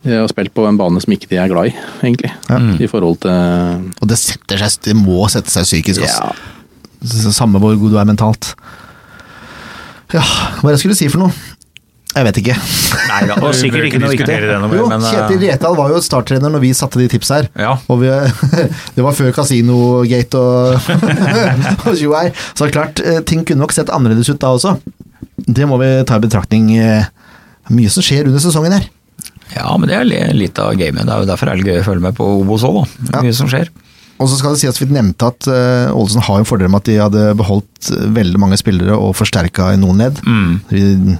de har spilt på en bane som ikke de er glad i, egentlig. Ja. I forhold til Og det setter seg, det må sette seg psykisk, altså. Ja. Samme hvor god du er mentalt. Ja, hva jeg skulle si for noe? Jeg vet ikke. Nei da, og sikkert ikke noe viktig. Jo, Kjetil Retal var jo starttrener når vi satte de tipsa her. Ja. Og vi, det var før Casino-gate og, og Så klart, eh, ting kunne nok sett annerledes ut da også. Det må vi ta i betraktning. Eh, mye som skjer under sesongen her. Ja, men det er litt av gamet. Det er jo derfor er det gøy å følge med på Obos òg, da. Ja. Mye som skjer. Og så skal det si at Vi nevnte at uh, Ålesund har en fordel med at de hadde beholdt eh, veldig mange spillere og forsterka i noen ledd. Mm. De,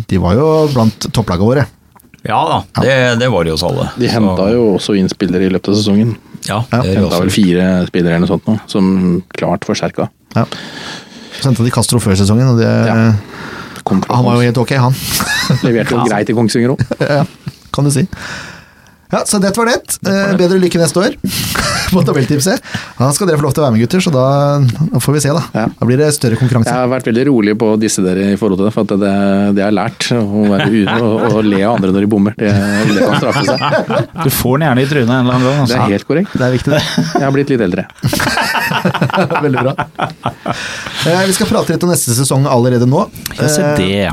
de, var jo blant topplagene våre. Ja da, det, det var de hos alle. De henta jo også inn spillere i løpet av sesongen. Ja, det ja. Henta vel fire spillere eller noe sånt nå, som klart forsterka. Ja. Så henta de Castro før sesongen, og det, ja. han var jo helt ok, han. Leverte jo greit i Kongsvinger òg. ja kan du si. Ja, Så det var det. Eh, bedre lykke neste år på tabelltipset. Da skal dere få lov til å være med, gutter, så da, da får vi se, da. Ja. Da blir det større konkurranse. Jeg har vært veldig rolig på disse dere i forhold til det, for det, det har lært. Å, være ure og, og, le av andre når de bommer, det, det, kan straffe seg. Du får den gjerne i trynet en eller annen gang. Også. Det er helt korrekt. Det er viktig, det. Jeg har blitt litt eldre. Veldig bra. Eh, vi skal prate litt om neste sesong allerede nå. Ja, se det.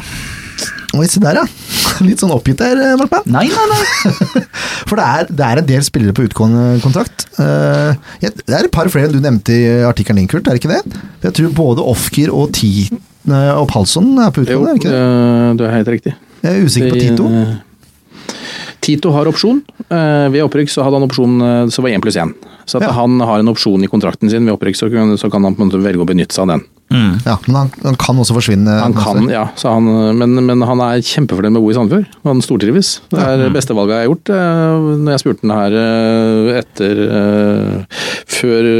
Eh, Oi, se der, ja. Litt sånn oppgitt der, eh, Markmann. Nei, nei, nei. For det er, det er, en del spillere på utgående kontrakt. Uh, det er et par flere enn du nevnte i artikkelen din, Kurt, er det ikke det? Jeg tror både Ofker og, Ti, og Palsson er på utgående, jo, er det ikke det? Du er helt riktig. Jeg er usikker på Tito. Tito har opsjon. Ved opprykk så hadde han opsjon så var én pluss én. Så at ja. han har en opsjon i kontrakten sin ved opprykk, så kan, så kan han på en måte velge å benytte seg av den. Mm. Ja, Men han, han, kan også forsvinne? Han kan, ja. Han, men, men, han er kjempefornøyd med å bo i Sandefjord. Han stortrives. Det er det beste valget jeg har gjort. Eh, når jeg spurte han her eh, etter Før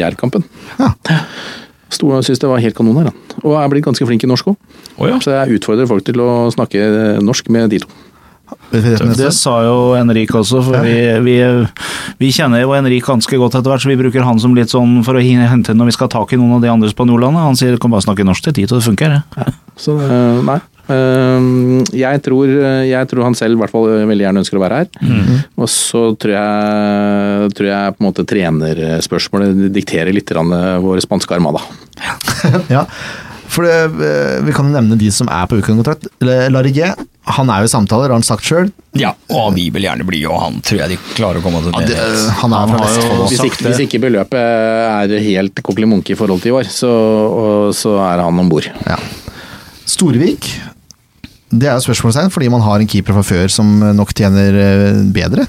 Jærkampen. Ja. syntes det var helt kanon her. Og er blitt ganske flink i norsk òg. Oh, ja. Så jeg utfordrer folk til å snakke norsk med de to. Det sa jo Henrik også, for vi, vi, vi, kjenner jo Henrik ganske godt etter hvert, så vi bruker han som litt sånn for å hente når vi skal ha tak i noen av de andre spanjolene. Han sier kan bare snakke norsk til tid, og det funker. Ja. Så nei. Uh, jeg tror, jeg tror, han selv i hvert fall veldig gjerne ønsker å være her. Mm. Og så tror jeg, tror jeg på en måte trenerspørsmålet dikterer litt vår spanske armada. ja. For det, eh, Vi kan jo nevne de som er på ukekontrakt. Larigé han er jo i samtaler, har han sagt sjøl. Ja, og vi vil gjerne bli, og han tror jeg de klarer å komme til ja, det. Han er fra Vestfold hvis, ikke, hvis ikke beløpet er helt kokkelimunke i forhold til i år, så, og, så er han om bord. Ja. Storvik, det er jo spørsmålstegn, fordi man har en keeper fra før som nok tjener eh, bedre,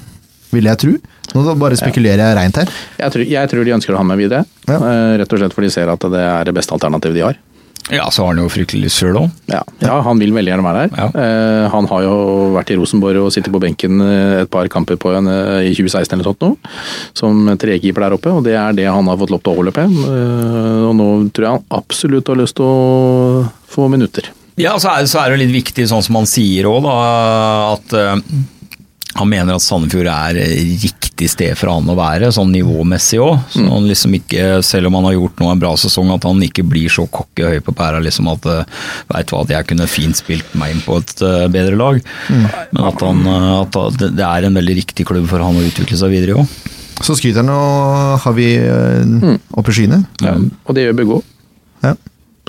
vil jeg tro. Nå bare spekulerer jeg reint her. Jeg tror, jeg tror de ønsker å ha med videre, ja. Eh, rett og slett fordi de ser at det er det beste alternativet de har. Ja, så har han jo fryktelig lyst sjøl òg. Ja. ja. han vil veldig gjerne være her. Ja. Uh, han har jo vært i Rosenborg og sitter på benken et par kamper på en, uh, i 2016 eller sånt nå, som trekeeper der oppe, og det er det han har fått lov til å overløpe. Uh, og nå tror jeg han absolutt har lyst til å få minutter. Ja, så er, så er det litt viktig, sånn som han sier òg, at han mener at Sandefjord er riktig sted for han å være, sånn nivåmessig òg. Så mm. liksom ikke, selv om han har gjort nå en bra sesong, at han ikke blir så cocky høy på pæra liksom at eh, veit hva, at jeg kunne fint spilt meg inn på et uh, bedre lag. Mm. Men at, han, eh, at, det er en veldig riktig klubb for han å utvikle seg videre i òg. Så skryter han og har vi mm. oppe i skyene. Ja, og det gjør òg. Ja.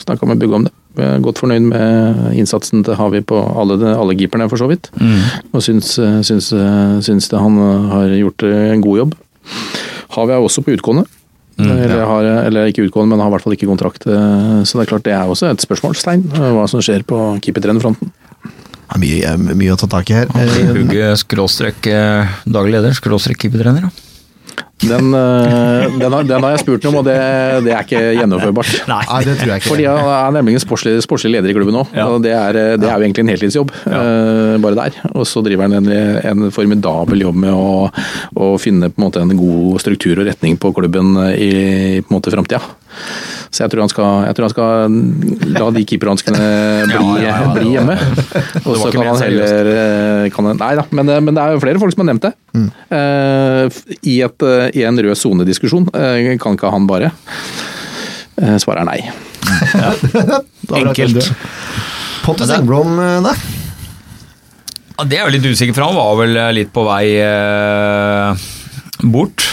Snakka med Bugge om det. Vi er godt fornøyd med innsatsen til Havi på alle, alle keeperne, for så vidt. Mm. Og syns, syns, syns det han har gjort en god jobb. Havi er også på utgående. Mm, eller, ja. har, eller, ikke utgående, men har i hvert fall ikke kontrakt. Så det er klart det er også et spørsmålstegn, hva som skjer på keepertrenerfronten. Mye, mye å ta tak i her. Hugge skråstrek eh, daglig leder, skråstrek keepertrener. Den, eh, den, har, den, har, jeg spurt om, og det, det er ikke gjennomførbart. Nei, det tror jeg ikke. Fordi Han er nemlig sportslig, sportslig leder i klubben nå. Ja. og det er, det er, jo egentlig en heltidsjobb, ja. uh, bare der. Og så driver han en, en formidabel jobb med å, å, finne på en måte en god struktur og retning på klubben i på en måte framtida. Så jeg tror han skal, tror han skal la de keeperhanskene bli, ja, ja, ja, bli, hjemme. Og så kan han heller eh, kan han, Nei da, men, eh, men, det er jo flere folk som har nevnt det. Mm. Uh, i, et, I en rød sone-diskusjon uh, kan ikke han bare. Uh, svaret er nei. Enkelt. Pontus Engblom, da? Ja, det er jo litt usikker, for han var vel litt på vei bort.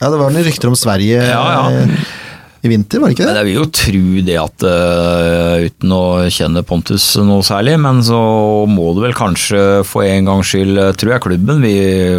Ja, det var noen rykter om Sverige. Ja, ja i vinter, var det ikke det? Men jeg vil jo tro det at uh, uten å kjenne Pontus noe særlig, men så må du vel kanskje for en gangs skyld, eh, tror jeg klubben, vi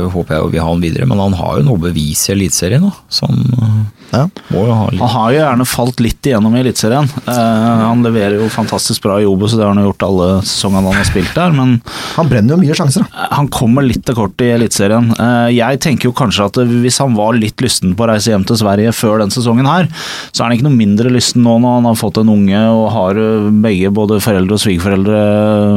håper jeg vil ha han videre, men han har jo noe bevis i Eliteserien nå. Som uh, ja. må jo ha litt. Han har jo gjerne falt litt igjennom i Eliteserien. Uh, han leverer jo fantastisk bra i Obos, og det har han gjort alle sesongene han har spilt der, men Han brenner jo mye sjanser, da. Han kommer litt til kort i Eliteserien. jeg tenker jo kanskje at hvis han var litt lysten på å reise hjem til Sverige før den sesongen her, så er han ikke noe mindre lysten nå når han har fått en unge og har eh, begge, både foreldre og svigerforeldre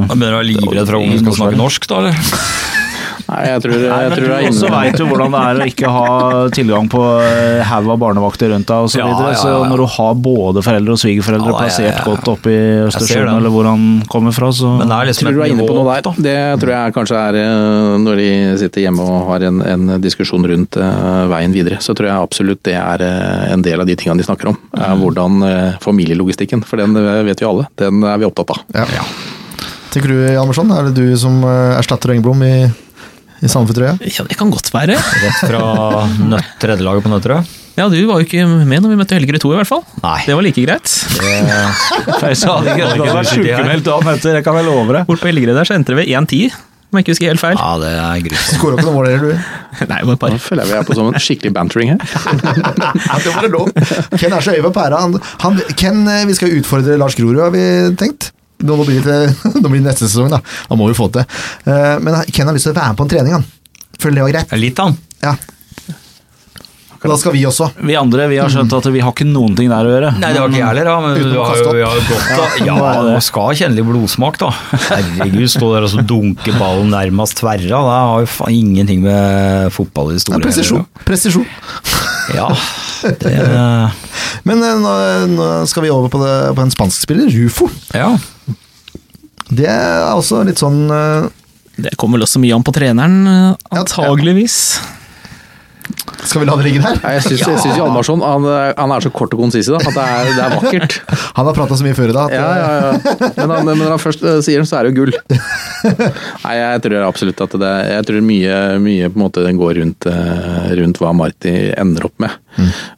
Han begynner å være livredd for at ungen skal snakke norsk, da, eller? Nei, jeg tror, jeg Nei, tror det er også veit jo hvordan det er å ikke ha tilgang på eh, haug av barnevakter rundt deg osv. Så, ja, ja, ja. så når du har både foreldre og svigerforeldre plassert godt oppe i Østersjøen, eller hvor han kommer fra, så Men det er liksom tror du er inne på noe der. Det tror jeg kanskje er eh, når de sitter hjemme og har en, en diskusjon rundt uh, veien videre. Så tror jeg absolutt det er uh, en del av de tingene de snakker om. Uh, hvordan familielogistikken, for den vet vi alle, den er vi opptatt av. Ja. Tenker du, Andersson, er det du som erstatter Engblom i i Sandefjord-trøya? Ja, det kan godt være. Rett fra tredjelaget på Nøtterøy? Ja, du var jo ikke med når vi møtte Helgerud 2 i hvert fall. Nei. Det var like greit. Det sa hadde ikke vært sykemeldt dagen etter, det kan jeg love deg. Bort på Helgerud der så endte det ved 1-10. Om jeg ikke husker helt feil. Ja, det er grusomt. Skåra ikke noen mål heller, du? Nei, bare et par. Nå føler jeg vi er på sånn skikkelig bantering her. ja, det var det lov. Ken er så øye på pæra. Han, han, Ken, eh, vi skal utfordre Lars Grorud, har vi tenkt. Nå blir, det, nå blir det neste sesong, da. Da må vi få til. Eh, men Ken har lyst til å være med på en trening, han. Føler det var greit? Litt, han. Ja. Da skal vi også. Vi andre vi har skjønt at vi har ikke noen ting der å gjøre. Nei, det var ikke jeg heller, da. Men Uten du å har kaste jo opp. vi har jo gått da. Ja, man skal kjenne kjennelig blodsmak, da. Herregud, stå der og så dunke ballen nærmest tverra. Det har jo faen ingenting med fotballhistorie Ja, presisjon. Presisjon. Ja, det Men eh, nå, nå skal vi over på, det, på en spansk spiller, Rufo. Ja. Det er også litt sånn eh, Det kommer vel også mye an på treneren, eh, antageligvis. Skal vi la det ligge der? Nei, Jeg syns ja. synes jo Almarsson han, han er så kort og konsis i det, at det er, det er vakkert. Han har prata så mye før i dag. Ja, ja, ja. Men, han, men når han først eh, sier det, så er det jo gull. Nei, jeg tror absolutt at det Jeg tror mye, mye på en måte går rundt, eh, rundt hva Marti ender opp med.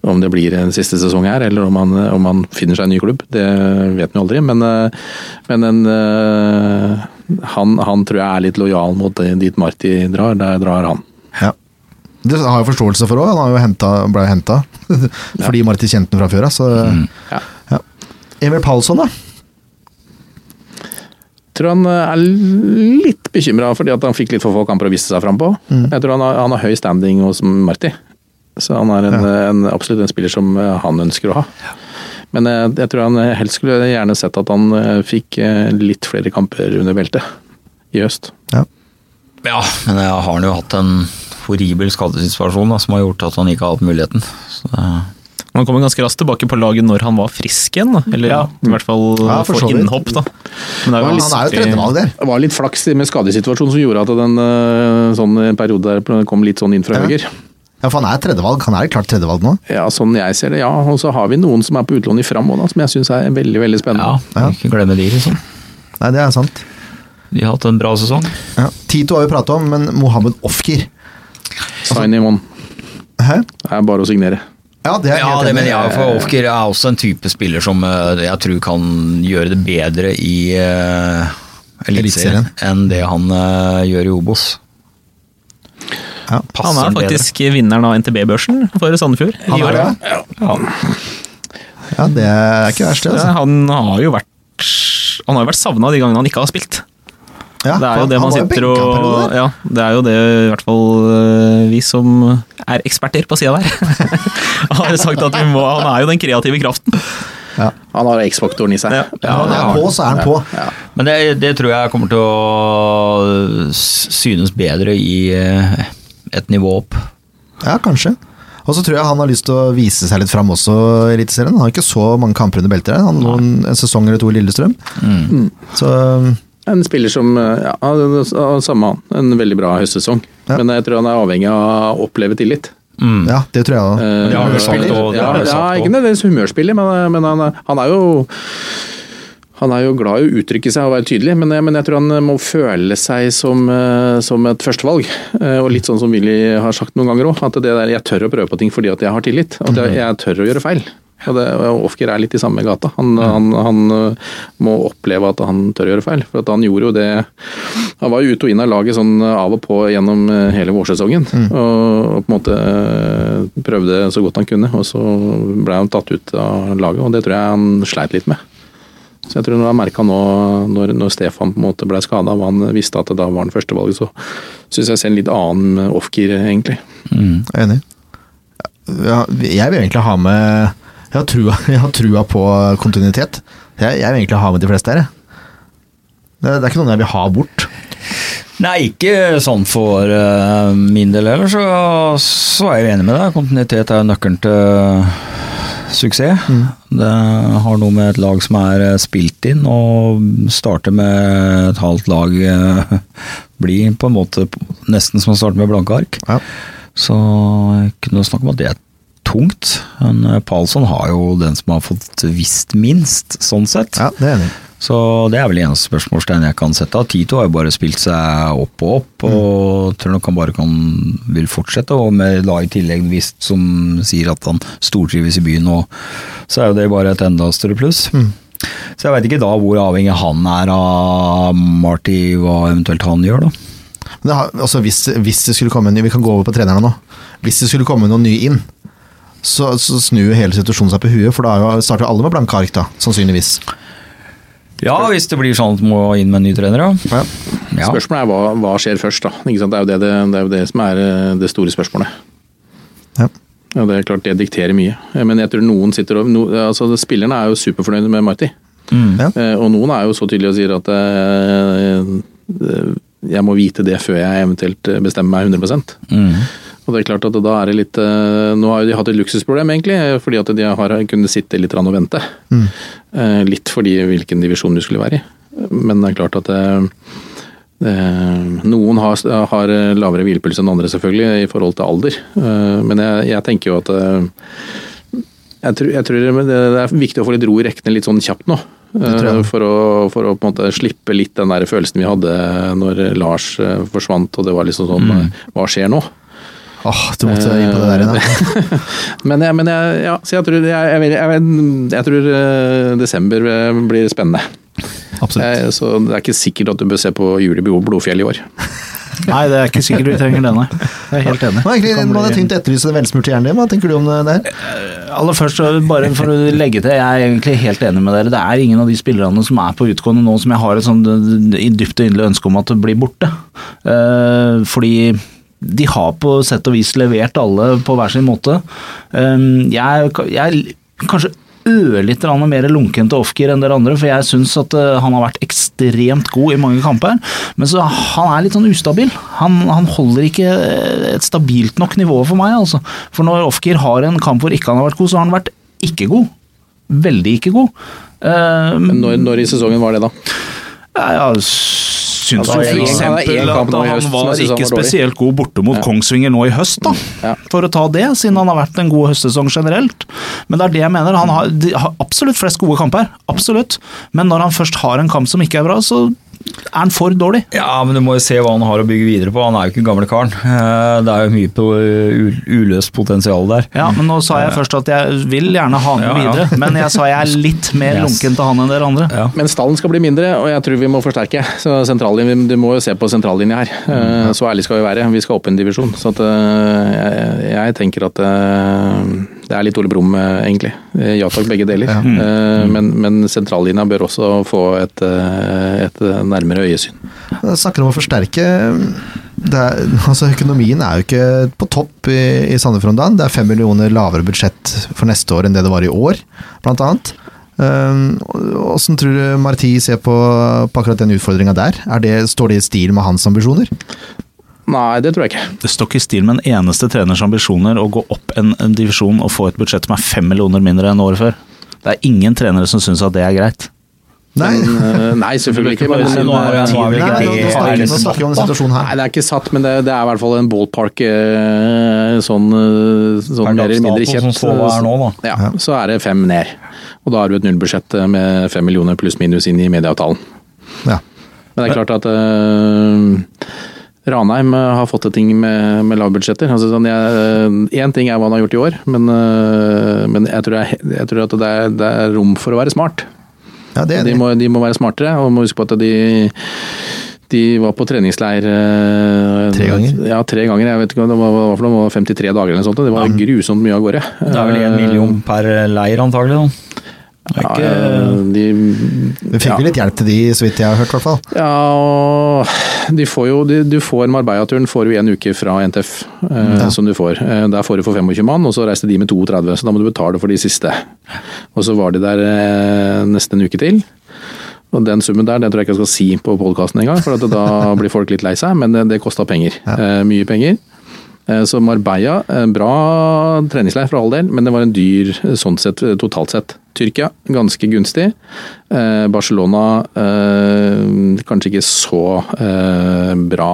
Om det blir en siste sesong her, eller om han, om han finner seg en ny klubb. Det vet vi aldri. Men, eh, men en, eh, han, han tror jeg er litt lojal mot dit Marti drar. Der drar han. Ja. Det har jeg forståelse for òg. Han har jo hentet, ble henta fordi Marti kjente den fra før av. Mm. Ja. ja. Emil Palsson, da? Jeg tror han eh, er litt bekymra fordi at han fikk litt for få kamper å vise seg fram på. Jeg tror han har, han har høy standing hos Marti. Så han er en, en, absolutt en spiller som eh, han ønsker å ha. Men jeg, jeg tror han helst skulle gjerne sett at han eh, fikk eh, litt flere kamper under beltet i høst. Ja. ja, men jeg har han jo hatt en horribel skadesituasjon da, som har gjort at han ikke har hatt muligheten. Så det, Han kommer ganske raskt tilbake på laget når han var frisk igjen, da. eller Ja. i hvert fall Ja, for få innhopp. da. Men det er jo Han er jo tredjevalg der. Det var litt flaks med skadesituasjonen som gjorde at den eh, sånn en periode der kom litt sånn inn fra Ja. høyre. Ja, for han er tredjevalg. Han er klart tredjevalg nå. Ja, sånn jeg ser det, ja. Og så har vi noen som er på utlån i Fram òg, som jeg syns er veldig veldig spennende. Ja. ikke glemme de, liksom. Nei, det er sant. De har hatt en bra sesong. Ja. Tito har vi prata om, men Mohammed Ofkir Sign in one. Hæ? Det er bare å signere. Ja, det er Ja, det mener jeg. For Ofker er også en type spiller som eh, jeg tror kan gjøre det bedre i uh, Eliteserien enn det han uh, gjør i Obos. Ja. Han er bedre. faktisk vinneren av NTB-børsen for Sandefjord. Han er det? Ja. Ja, det er ikke verst, det. Ja, Altså. Han har jo vært Han har jo vært savna de gangene han ikke har spilt. Ja, Det er jo det man sitter og. Ja, det er jo det i hvert fall øh, vi som er eksperter på sida der, har sagt at vi må Han er jo den kreative kraften. Han har X-faktoren i seg. Ja. Han er på, så er han på. Men det, det tror jeg kommer til å synes bedre i eh, et nivå opp. Ja, kanskje. Og så tror jeg han har lyst til å vise seg litt fram også i Eliteserien. Han har ikke så mange kamper under beltet. Han har noen, en sesong eller to i Lillestrøm. Så En spiller som eh, ja, ja, Samme han. En veldig bra høstsesong. Ja. Men jeg tror han er avhengig av å oppleve tillit. Mm. ja, det tror jeg òg. Uh, og ja, ja, sagt ikke nødvendigvis humørspiller, men, men han, er- han er jo han er jo glad i å uttrykke seg og være tydelig, men jeg, men jeg tror han må føle seg som, eh, som et førstevalg. Eh, Og litt sånn som Willy har sagt noen ganger òg, at det der, jeg tør å prøve på ting fordi at jeg har tillit. At jeg, jeg tør å gjøre feil. Og, det, og Ofker er litt i samme gata. Han, han, han eh, må oppleve at han tør å gjøre feil. For at han gjorde jo det Han var jo ute og inn av laget sånn av og på gjennom eh, hele vårsesongen. Og, og på en måte prøvde så godt han kunne, og så ble han tatt ut av laget. Og det tror jeg han sleit litt med. Så jeg tror når han merka nå, når, når Stefan på en måte ble skada, og han visste at det da var han førstevalget, så syns jeg ser en litt annen off-gear, egentlig. Mm. Jeg er enig. Ja, jeg vil egentlig ha med Jeg har trua, jeg har trua på kontinuitet. Jeg, jeg vil egentlig ha med de fleste her. Det, det er ikke noen jeg vil ha bort. Nei, ikke sånn for eh, min del heller, så, så er jeg enig med deg. Kontinuitet er nøkkelen til suksess. Det har noe med et lag som er eh, spilt inn, og starte med et halvt lag eh, blir på en måte nesten som å starte med blanke ark. Ja. Så ikke noe snakk om at det er tungt. Men eh, Palsson har jo den som har fått visst minst, sånn sett. Ja, det er det. Så det er vel eneste spørsmålstegn jeg kan sette. Tito har jo bare spilt seg opp og opp, og tror nok han bare kan, vil fortsette. Og med da i tillegg visst som sier at han stortrives i byen, og så er jo det bare et enda større pluss. Så jeg veit ikke da hvor avhengig han er av Marty, hva eventuelt han gjør, da. Men det har, altså hvis, hvis det skulle komme en ny Vi kan gå over på trenerne nå. Hvis det skulle komme noen nye inn, så, så snur hele situasjonen seg på huet, for da er starter alle med blanke ark, da, sannsynligvis. Ja, hvis det blir sånn at må inn med en ny trener, ja. Ja. Spørsmålet er hva, hva skjer først, da. Ikke sant? Det, er jo det, det, det er jo det som er eh, det store spørsmålet. Ja. Ja, det er klart det dikterer mye. Men jeg tror noen sitter og no, altså Spillerne er jo superfornøyde med Marty. Mm. Ja. Og noen er jo så tydelige og sier at jeg må vite det før jeg eventuelt bestemmer meg 100 mm. Og det er klart at da er det litt Nå har de hatt et luksusproblem, egentlig, fordi at de har kunnet sitte litt og vente. Mm. Litt fordi hvilken divisjon du skulle være i. Men det er klart at noen har, har lavere hvilepuls enn andre, selvfølgelig, i forhold til alder. Men jeg, jeg tenker jo at jeg tror, jeg tror, det er viktig å få litt ro i rekkene litt sånn kjapt nå. For å, for å, på en måte slippe litt den der følelsen vi hadde når Lars forsvant og det var liksom sånn mm. Hva skjer nå? Åh, oh, du måtte inn på det der igjen. men, jeg, men jeg, ja, så jeg tror, jeg, jeg tror desember blir spennende. Absolutt. Så det er ikke sikkert at du bør se på Juli Blodfjell i år. Nei, det er ikke sikkert vi trenger det, nei. Jeg er helt enig. Nå, egentlig, nå hadde tenkt å etterlyse det velsmurte hjernen din. Hva tenker du om det her? Eh, aller først, bare for å legge til, jeg er egentlig helt enig med dere. Det er ingen av de spillerne som er på utgående nå som jeg har et sånt dypt og inderlig ønske om at det blir borte. Eh, fordi de har på sett og vis levert alle på hver sin måte. Eh, jeg, jeg kanskje ørlite mer lunken til offgear enn dere andre, for jeg syns at uh, han har vært ekstremt god i mange kamper. Men så han er litt sånn ustabil. Han, han holder ikke et stabilt nok nivå for meg, altså. For når offgear har en kamp hvor ikke han har vært god, så har han vært ikke god. Veldig ikke god. Uh, Men når, når i sesongen var det, da? Ja, ja syns jo f.eks. at han var ikke spesielt god borte mot Kongsvinger nå i høst, da. For å ta det, siden han har vært en god høstsesong generelt. Men det er det jeg mener. Han har, har absolutt flest gode kamper, absolutt. Men når han først har en kamp som ikke er bra, så er han for dårlig? Ja, men du må jo se hva han har å bygge videre på. Han er jo ikke den gamle karen. Eh, det er jo mye på uløst potensial der. Ja, men nå sa jeg først at jeg vil gjerne ha han ja, videre, ja. men jeg sa jeg er litt mer yes. lunken til han enn dere andre. Ja. Men stallen skal bli mindre, og jeg tror vi må forsterke. Så Du må jo se på sentrallinja her. Mm. Så ærlig skal vi være. Vi skal opp en divisjon. Så at, eh, jeg, jeg tenker at det er litt Ole Brumm, egentlig. Ja takk, begge deler. Ja. Mm. Men, men sentrallinja bør også få et, et nærmere øyesyn. Jeg snakker om å forsterke. Er, altså Økonomien er jo ikke på topp i, i Sandefjord om Det er fem millioner lavere budsjett for neste år enn det det var i år, blant annet. Hvordan um, tror du Marti ser på, på akkurat den utfordringa der? Det, står det i stil med hans ambisjoner? Nei, det tror jeg ikke. Det står ikke i stil med en eneste treners ambisjoner å gå opp en, en divisjon og få et budsjett som er fem millioner mindre enn året før. Det er ingen trenere som syns at det er greit. Nei. Men, eh, nei, selvfølgelig ikke. Men, nå, er, nå, er ikke det, nå snakker vi om en situasjon her. Nei, det er ikke satt, men det, det er i hvert fall en ballpark eh, sånn, eh, sånn mer eller mindre kjent. Nå, ja, så er det fem ned. Og da har du et nullbudsjett med fem millioner pluss minus inn i medieavtalen. Ja. Men det er klart at uh, Ranheim har fått til ting med, med lavbudsjetter. Altså, sånn, Én ting er hva han har gjort i år, men, uh, men jeg, tror jeg, jeg, tror at det er, det er rom for å være smart. Ja, det er de, må, de må være smartere, og må huske på at de de var på treningsleir eh, Tre ganger? Ja, tre ganger. Jeg vet ikke det var, det var 53 dager eller noe sånt. Det var grusomt mye av gårde. Det er vel en million per leir antagelig? da? Ikke, ja, de, de fikk jo litt hjelp til de, så vidt jeg har hørt, i hvert fall. Ja, og de får jo, de, du får Marbella-turen får du en uke fra NTF, eh, ja. som du får. Eh, der får du for 25 mann, og så reiste de med 32, så da må du betale for de siste. Og så var de der eh, nesten en uke til. Og Den summen der den tror jeg ikke jeg skal si på podkasten engang, for da blir folk litt lei seg, men det, det kosta penger. Ja. Eh, mye penger. Eh, så Marbella, en bra treningsleir for all del, men det var en dyr sånn sett, totalt sett. Tyrkia, ganske gunstig. Eh, Barcelona, kanskje ikke så bra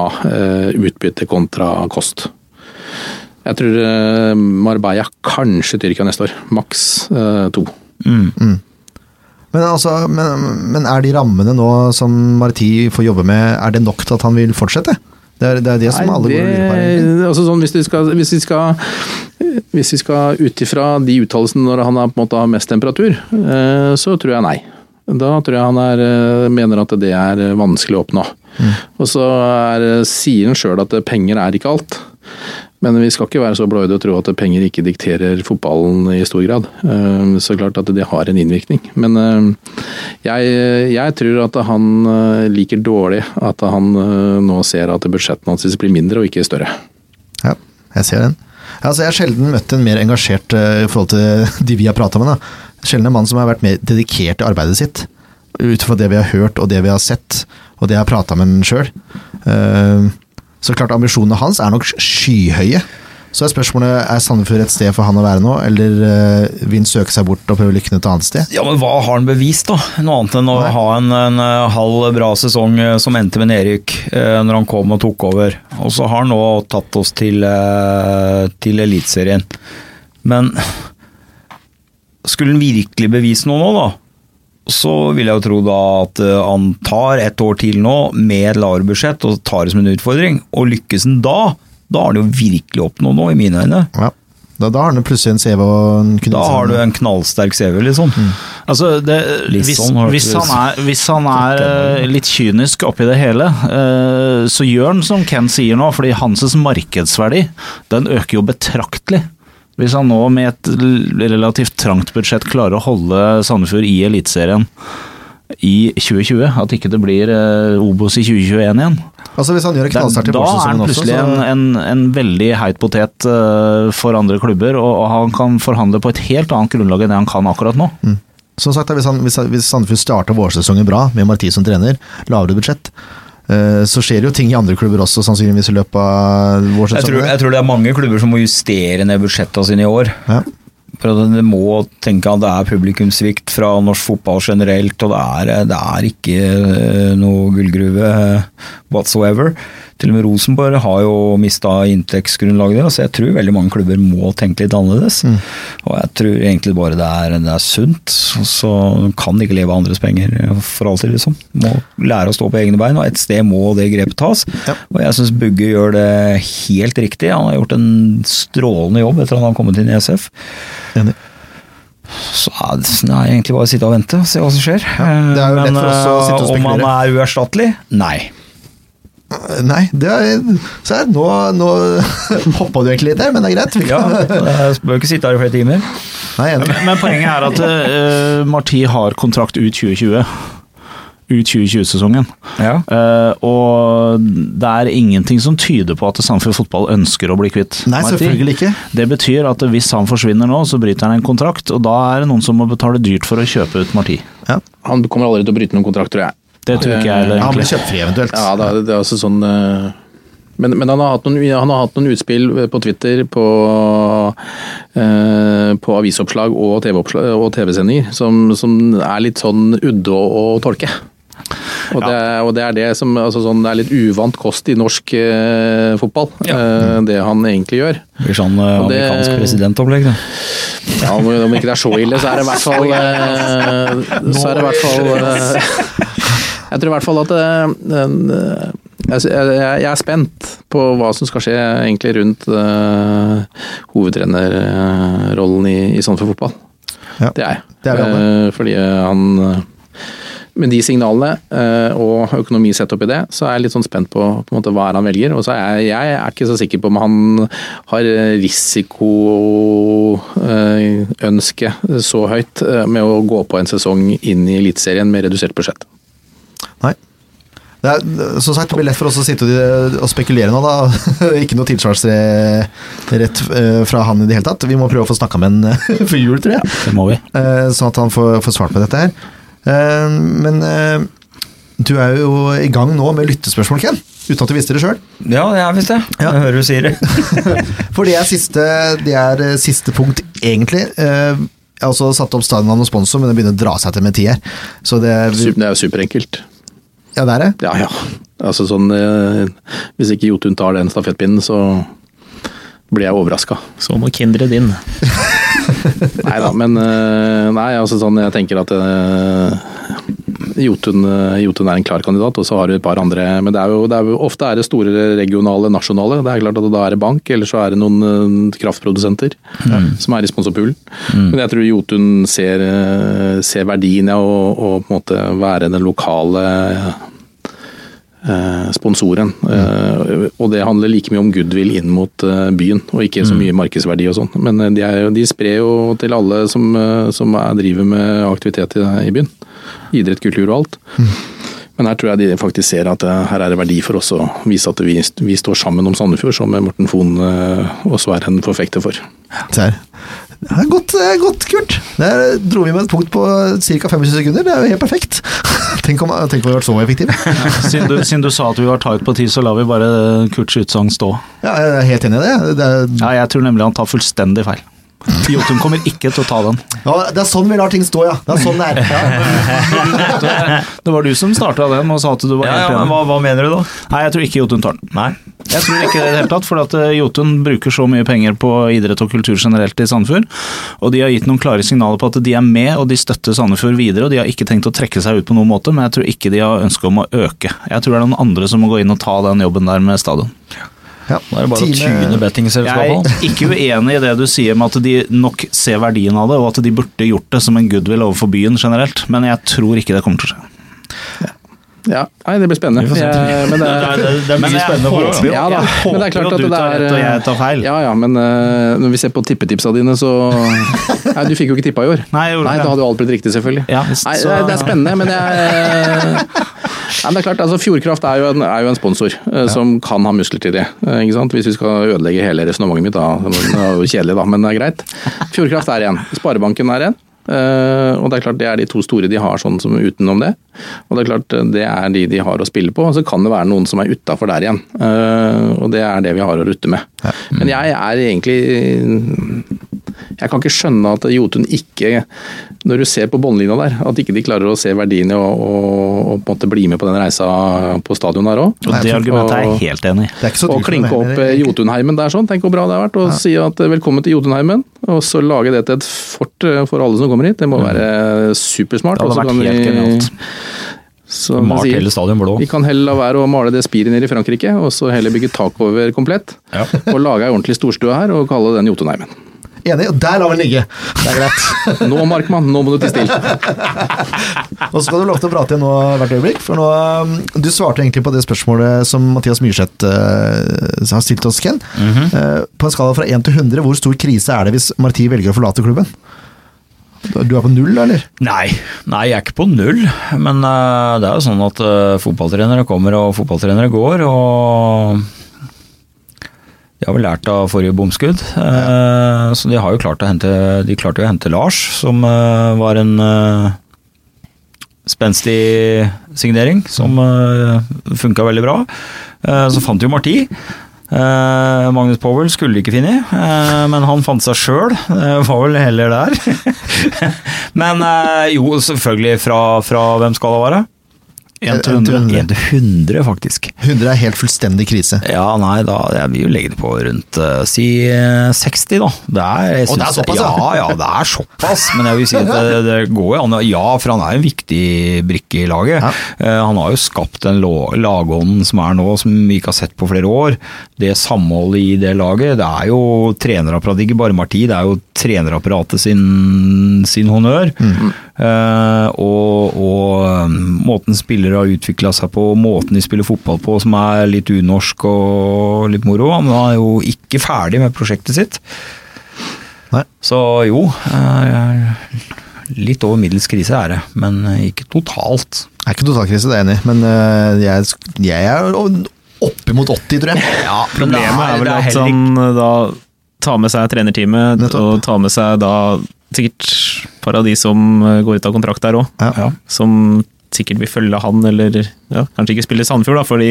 utbytte kontra kost. Jeg tror Marbella, kanskje Tyrkia neste år. Maks to. Mm. Mm. Men, altså, men, men, er de rammene nå som Marti får jobbe med, er det nok til at han vil fortsette? Det er det, er det som Nei, alle går altså sånn, hvis, vi skal, hvis vi skal, hvis vi skal ut ifra de uttalelsene når han har, på en måte, har mest temperatur, eh, så tror jeg nei. Da tror jeg han er, eh, mener at det er vanskelig å oppnå. Mm. Og så er, sier han sjøl at penger er ikke alt. Men vi skal ikke være så blåøyde og tro at penger ikke dikterer fotballen i stor grad. Eh, så klart at det har en innvirkning. Men eh, jeg, jeg tror at han eh, liker dårlig at han nå ser at budsjettene hans blir mindre og ikke større. Ja, jeg ser den. Altså, jeg har sjelden møtt en mer engasjert i forhold til de vi har prata med. Da. Sjelden en mann som har vært mer dedikert til arbeidet sitt. Ut fra det vi har hørt og det vi har sett, og det jeg har prata med ham sjøl. Så klart ambisjonene hans er nok skyhøye. Så er spørsmålet er Sandefjord et sted for han å være nå, eller uh, vil han søke seg bort og prøve lykken et annet sted? Ja, men Hva har han bevist, da? Noe annet enn å Nei. ha en, en, halv bra sesong som endte med nedrykk uh, når han kom og tok over. Og så har han nå tatt oss til, uh, til Eliteserien. Men skulle han virkelig bevise noe nå, da? Så vil jeg jo tro da at han tar et år til nå med et lavere budsjett og tar det som en utfordring. Og lykkes han da, da har han jo virkelig oppnådd noe, i mine øyne. Ja. Da, da, har han plutselig en CV Da har du en knallsterk CV, liksom. Mm. Altså, det, hvis, hvis, han er, hvis, han er, eh, litt kynisk oppi det hele, uh, så gjør han som Ken sier nå, fordi hans markedsverdi den øker jo betraktelig. Hvis han nå med et relativt trangt budsjett klarer å holde Sandefjord i Eliteserien i 2020, at ikke det blir uh, Obos i 2021 igjen. Altså Hvis han gjør en knallstart i Da er han plutselig en, en, en, veldig heit potet uh, for andre klubber, og, og, han kan forhandle på et helt annet grunnlag enn det han kan akkurat nå. Mm. Som sagt, Hvis, han, hvis, hvis Sandefjord starter vårsesongen bra, med Marti som trener, lavere budsjett, så skjer det jo ting i andre klubber også, sannsynligvis i løpet av vårsesongen. Jeg tror, jeg tror det er mange klubber som må justere ned budsjettene sine i år. Ja. For Det må tenke at det er publikumssvikt fra norsk fotball generelt, og det er, det er ikke eh, noe gullgruve whatsoever. Til og med Rosenborg har jo mista inntektsgrunnlaget så jeg tror veldig mange klubber må tenke litt annerledes. Mm. Og jeg tror egentlig bare det er, det er sunt. Så kan ikke leve av andres penger for alltid, liksom. Må lære å stå på egne bein, og et sted må det grepet tas. Ja. Og jeg syns Bugge gjør det helt riktig. Han har gjort en strålende jobb etter at han har kommet inn i SF. Enig. Så det er egentlig bare å sitte og vente og se hva som skjer. Ja, Men eh, om han er uerstattelig? Nei. Nei, det er, se her, nå, nå hoppa du egentlig litt her, men det er greit. Ja, jeg bør ikke sitte her i flere timer. Nei, men, men, poenget er at uh, Marti har kontrakt ut 2020. Ut 2020-sesongen. Ja. Uh, og det er ingenting som tyder på at Sandefjord Fotball ønsker å bli kvitt Nei, Marti. selvfølgelig ikke. Det betyr at hvis han forsvinner nå, så bryter han en kontrakt, og da er det noen som må betale dyrt for å kjøpe ut Marti. Ja. Han kommer aldri til å bryte noen kontrakt, tror jeg. Det tror ikke jeg heller. Han blir kjøpt fri eventuelt. Ja, det, det er også sånn eh, men, men han, har noen, han, har hatt noen, utspill på Twitter, på, eh, på avisoppslag og TV-sendinger TV som, som, er litt sånn udde å, å tolke. Og, ja. det, og, det, er det som altså sånn, det er litt uvant kost i norsk eh, fotball, ja. eh, det han egentlig gjør. Det blir sånn eh, amerikansk presidentopplegg, da. Ja, om, om ikke det er så ille, så er det i hvert fall eh, Så er det i hvert fall Jeg tror i hvert fall at uh, jeg, er spent på hva som skal skje egentlig rundt uh, hovedtrenerrollen i, i Sandefjord fotball. Ja, det er jeg. Det er fordi han med de signalene og økonomi sett opp i det, så er jeg litt sånn spent på, på måte, hva er han velger. Og så er jeg, jeg er ikke så sikker på om han har risikoønsket så høyt med å gå på en sesong inn i Eliteserien med redusert budsjett. Nei. Det er, som sagt, det blir lett for oss å sitte og spekulere nå, da. Ikke noe tilsvarsrett eh, fra han i det hele tatt. Vi må prøve å få snakka med han før jul, tror jeg. Det må vi. Eh, sånn at han får, får svart på dette her. Eh, men du er jo i gang nå med lyttespørsmål, Ken. Uten at du visste det sjøl. Ja, jeg er visst det. Ja. Jeg hører du sier det. For det er, siste, det er siste punkt, egentlig. Jeg har også satt opp stadionnavn og sponsor, men det begynner å dra seg til med tid her. Det, det er jo superenkelt. Ja, det er det? Ja, ja. Altså sånn eh, Hvis ikke Jotun tar den stafettpinnen, så blir jeg overraska. Så må kindred inn. nei da, men eh, Nei, altså sånn Jeg tenker at uh, Jotun, Jotun, er en klar kandidat, og så har du et par andre. Men det er jo, det er jo, ofte er det store regionale, nasjonale. Det er klart at Da er det bank, eller så er det noen kraftprodusenter mm. som er i sponsorpoolen. Mm. Men jeg tror Jotun ser, ser verdien i å, å på en måte være den lokale Eh, sponsoren. Mm. Og det handler like mye om goodwill inn mot eh, byen, og ikke så mm. mye markedsverdi og sånn. Men de, er, de, sprer jo til alle som, som er, driver med aktivitet i, i, byen. Idrett, kultur og alt. Mm. Men her tror jeg de faktisk ser at her er det verdi for oss å vise at vi, vi står sammen om Sandefjord, som Morten Fohn og også er en forfekter for. Der. Det er godt, godt, Kurt. Der dro vi med et punkt på ca. 25 sekunder. Det er jo helt perfekt. Tenk om, tenk om vi hadde vært så effektive. Ja, siden, du, siden, du, sa at vi var tight på tid, så lar vi bare Kurts utsagn stå. Ja, jeg er helt enig i det. det er... Ja, jeg tror nemlig han tar fullstendig feil. Jotun kommer ikke til å ta den. Ja, Det er sånn vi lar ting stå, ja. Det er sånn det er. Ja. det var du som starta den og sa at du var ja, helt enig. Hva, hva, mener du da? Nei, Jeg tror ikke Jotun tar den. Nei. Jeg tror ikke det i det hele tatt, for at eh, Jotun bruker så mye penger på idrett og kultur generelt i Sandefjord. Og de har gitt noen klare signaler på at de er med og de støtter Sandefjord videre. Og de har ikke tenkt å trekke seg ut på noen måte, men jeg tror ikke de har ønske om å øke. Jeg tror det er noen andre som må gå inn og ta den jobben der med stadion. Ja, da er det bare time... å tune bettingselskapene. Jeg er ikke uenig i det du sier med at de nok ser verdien av det, og at de burde gjort det som en goodwill overfor byen generelt, men jeg tror ikke det kommer til å skje. Ja. Ja, nei, det blir spennende. Men det er, det, det er mye spennende for oss. Ja, da. Men det er klart at det er og jeg tar feil. Ja, ja, men uh, når vi ser på tippetipsa dine, så Nei, du fikk jo ikke tippa i år. Nei, nei da hadde jo alt blitt riktig, selvfølgelig. Ja, nei, det er spennende, men jeg men det er klart, altså Fjordkraft er jo en, er jo en sponsor uh, som kan ha muskler til det. Uh, ikke sant? Hvis vi skal ødelegge hele resonnementet mitt, da. Det er jo kjedelig, da, men det er greit. Fjordkraft er en. Sparebanken er en. Uh, og Det er klart det er de to store de har sånn som utenom det. Og Det er klart det er de de har å spille på. og Så kan det være noen som er utafor der igjen. Uh, og Det er det vi har å rutte med. Men jeg er egentlig Jeg kan ikke skjønne at Jotun ikke, når du ser på båndlinja der, at ikke de klarer å se verdiene og, og, og på en måte bli med på den reisa på stadion der òg. Og det argumentet er jeg helt enig i. Og klinke opp Jotunheimen der sånn, tenk hvor bra det har vært. Og ja. si at velkommen til Jotunheimen, og så lage det til et fort for alle som kommer hit. Det må mm. være supersmart. Det hadde vært helt genialt. Så Malt hele stadion blå. Vi kan heller la være å male det spiret nede i Frankrike, og så heller bygge tak over komplett. Ja. og lage ei ordentlig storstue her, og kalle den Jotunheimen. Enig, og der lar vi den ligge. Det er greit. nå, Markmann, nå må du til stille. nå skal du lov til å prate nå hvert øyeblikk, for nå um, Du svarte egentlig på det spørsmålet som Mathias Myrseth uh, har stilt oss, Ken. Mm -hmm. uh, på en skala fra 1 til 100, hvor stor krise er det hvis Marti velger å forlate klubben? Du er på null, eller? Nei, nei jeg er ikke på null. Men uh, det er jo sånn at uh, fotballtrenere kommer og fotballtrenere går. og de har vel lært av forrige bomskudd. Ja. så de har jo klart å hente De klarte å hente Lars, som var en spenstig signering, som uh, funka veldig bra. så fant de jo Marti. Uh, Magnus Powell skulle ikke funnet, uh, men han fant seg sjøl. Uh, var vel heller der. men jo, selvfølgelig fra, fra hvem skal det være? 1 til 100. 1 til 100, faktisk. 100 er helt fullstendig krise. Ja, nei, da jeg vil jo legge det på rundt uh, si 60, da. Det er, Og det er såpass, ja? Ja, det er såpass. Men jeg vil si at det, det går jo an. Ja, for han er en viktig brikke i laget. Ja. Uh, han har jo skapt den lagånden som er nå, som vi ikke har sett på flere år. Det samholdet i det laget. Det er jo trenerapparatet, ikke bare Marti, det er jo trenerapparatet sin, sin honnør. Mm. Uh, og, og måten spiller spillere har utvikla seg på, måten de spiller fotball på som er litt unorsk og litt moro. Men Han er jo ikke ferdig med prosjektet sitt. Nei. Så jo, litt over middels krise er det, men ikke totalt. Det er ikke totalkrise, det er jeg enig i, men eh, jeg, jeg er oppimot 80, tror jeg. Ja, Problemet er vel at han da tar med seg trenerteamet, og tar med seg da sikkert et par av de som går ut av kontrakt der òg. Ja. Som sikkert vil følge han, eller ja, kanskje ikke spille Sandefjord, da, fordi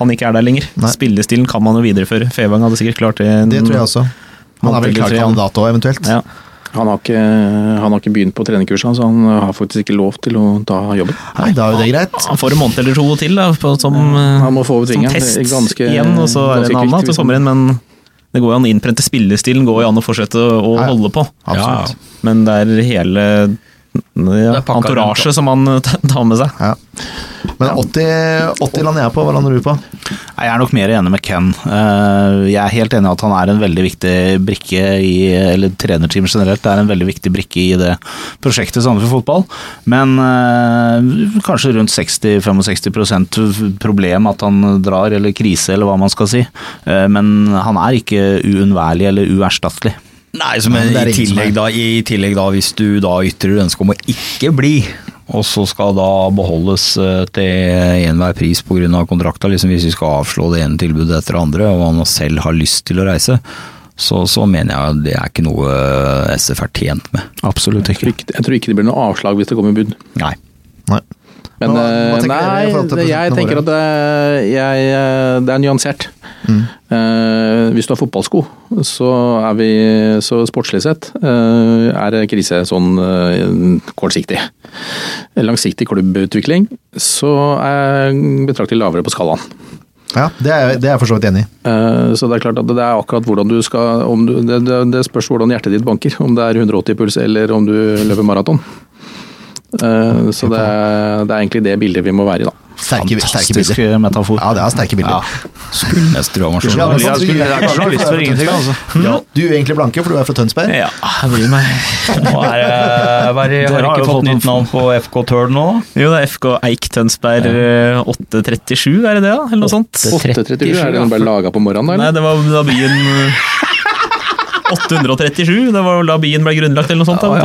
han ikke er der lenger. Nei. Spillestilen kan man jo videreføre. Fevang hadde sikkert klart det. Det tror jeg også. Han er vel klar kandidat òg, eventuelt. Ja. Han har, ikke, han har, ikke, begynt på trenerkurset, så han har faktisk ikke lov til å ta jobben. Nei, da er jo det greit. Han får en måned eller to til da, på, som, han må få som test ganske, igjen, og så er det en annen som kommer inn, men det går jo an å innprente spillestilen, går jo an å fortsette å holde på. Absolutt. Ja, men det er hele ja, antorasje som han eh, tar med seg. Ja. Men 80, 80 lander jeg på, hva lander du på? Jeg er nok mer enig med Ken. Eh, jeg er helt enig i at han er en veldig viktig brikke i eller trenerteam generelt, det er en veldig viktig brikke i det prosjektet Sandefjord Fotball. Men eh, kanskje rundt 60-65% problem at han drar, eller krise, eller hva man skal si. Men han er ikke uunnværlig eller uerstattelig. Nei, men i tillegg, da, i tillegg da, hvis du da ytrer ønske om å ikke bli, og så skal da beholdes eh, til enhver pris pga. kontrakta, liksom hvis vi skal avslå det ene tilbudet etter det andre, og han selv har lyst til å reise, så, så mener jeg det er ikke noe SF er tjent med. Absolutt ikke. Jeg tror ikke, jeg tror ikke det blir noe avslag hvis det kommer bud. Nei. Nei. Men Hva- hva eh, nei, jeg tenker at det, jeg, eh, det er nyansert. Mm. Eh, hvis du har fotballsko, så er vi så sportslig sett eh, er krise sånn eh, kortsiktig. Langsiktig klubbutvikling så er betraktelig lavere på skalaen. Ja, det er, det er jeg for så vidt enig i. Eh, Så det er klart at det er akkurat hvordan du skal om du, det, det, det spørs hvordan hjertet ditt banker. Om det er 180 puls eller om du løper maraton. Eh, Så det det er egentlig det bildet vi må være i, da. Sterke, sterke Fantastisk bilder. metafor. Ja, det er sterke bilder. Skuldmester og Ja. Jeg skulle- jeg for ingenting, altså. Ja, du er egentlig blanke, for du er fra Tønsberg. Ja, jeg bryr meg. Nå er er det- Har har ikke fått nytt navn på FK Tørn nå? Jo, det er FK Eik Tønsberg eh, 837, er det det, da? Eller noe sånt? 837, er det den bare laga på morgenen, da? Nei, det var da byen eh, 837, det var vel da byen ble grunnlagt, eller noe sånt. Da,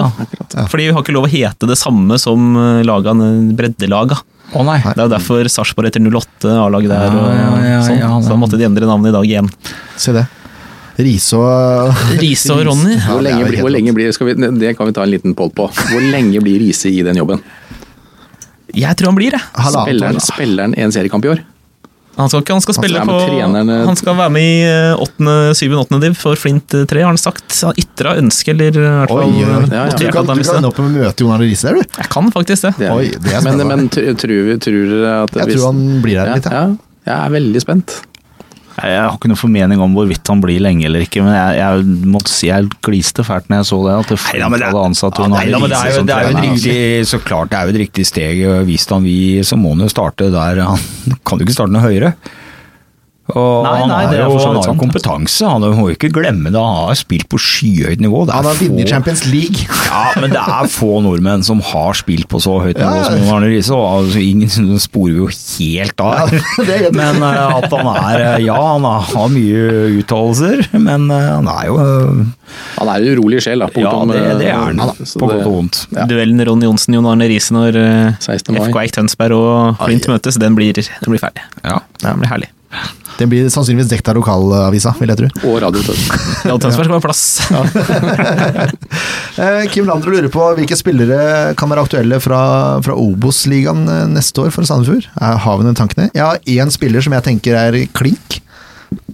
Ja. Fordi vi har ikke lov å hete det samme som eh, lagene, breddelaga. Å nei. Det er jo derfor Sarpsborg heter 08, A-laget der, og Ja, ja, ja, sånn. ja, så da måtte de endre navnet i dag igjen. Se det. Riise og Riise og Ronny. Ja, Hvor lenge, blir- hvor lenge blir skal vi, Det kan vi ta en liten poll på. Hvor lenge blir Riise i den jobben? Jeg tror han blir det. Spiller han en seriekamp i år? Han skal, ikke, han skal spille er på Han skal være med i eh, 8., 7. og 8. div for Flint 3, har han sagt. Han ytra ønske, eller i hvert fall oi. Ja, ja. Du kan, han du kan ende opp med å møte Jon Arne Riise der, du. Jeg kan faktisk det. Det er- Oi, det er men, men tr- tror, vi- tror dere at Jeg hvis- tror han blir her ja, litt. Ja. ja, jeg er veldig spent. Jeg har ikke noen formening om hvorvidt han blir lenge eller ikke, men jeg, jeg måtte si jeg gliste fælt når jeg så det. At det Neida, men det er- hadde ansatt Ja, nei, da, men det er jo, det er jo trener. riktig, så klart det er jo et riktig steg. Hvis han vi, så må han jo starte der. Han kan jo ikke starte noe høyere. Og Nei, han nei, har er jo, han har jo sant. kompetanse, han må jo ikke glemme det. Han har spilt på skyhøyt nivå. Det er Han har vunnet få- Champions League. Ja, men det er få nordmenn som har spilt på så høyt nivå Ja, ja. som Arne Riise. og Altså, ingen sporer jo helt av. Ja, men uh, at han er eh, Ja, han har, har mye uttalelser, men uh, han er jo uh... Han er en urolig sjel, da. Ja, det, det er han. På det- godt og vondt. Ja. Duellen Ron Johnsen, Jon Arne Riise når 16. mai. FK Eik Tønsberg og Flint møtes, den blir, den blir ferdig. Ja. Den blir herlig. Det blir sannsynligvis dekt av lokalavisa, vil jeg tro. Og Radio Tønsberg. Ja, Tønsberg skal ha plass. Eh, Kim Landre lurer på hvilke spillere kan være aktuelle fra, fra Obos-ligaen eh, neste år for Sandefjord. Har vi den tankene? Jeg har én spiller som jeg tenker er klink,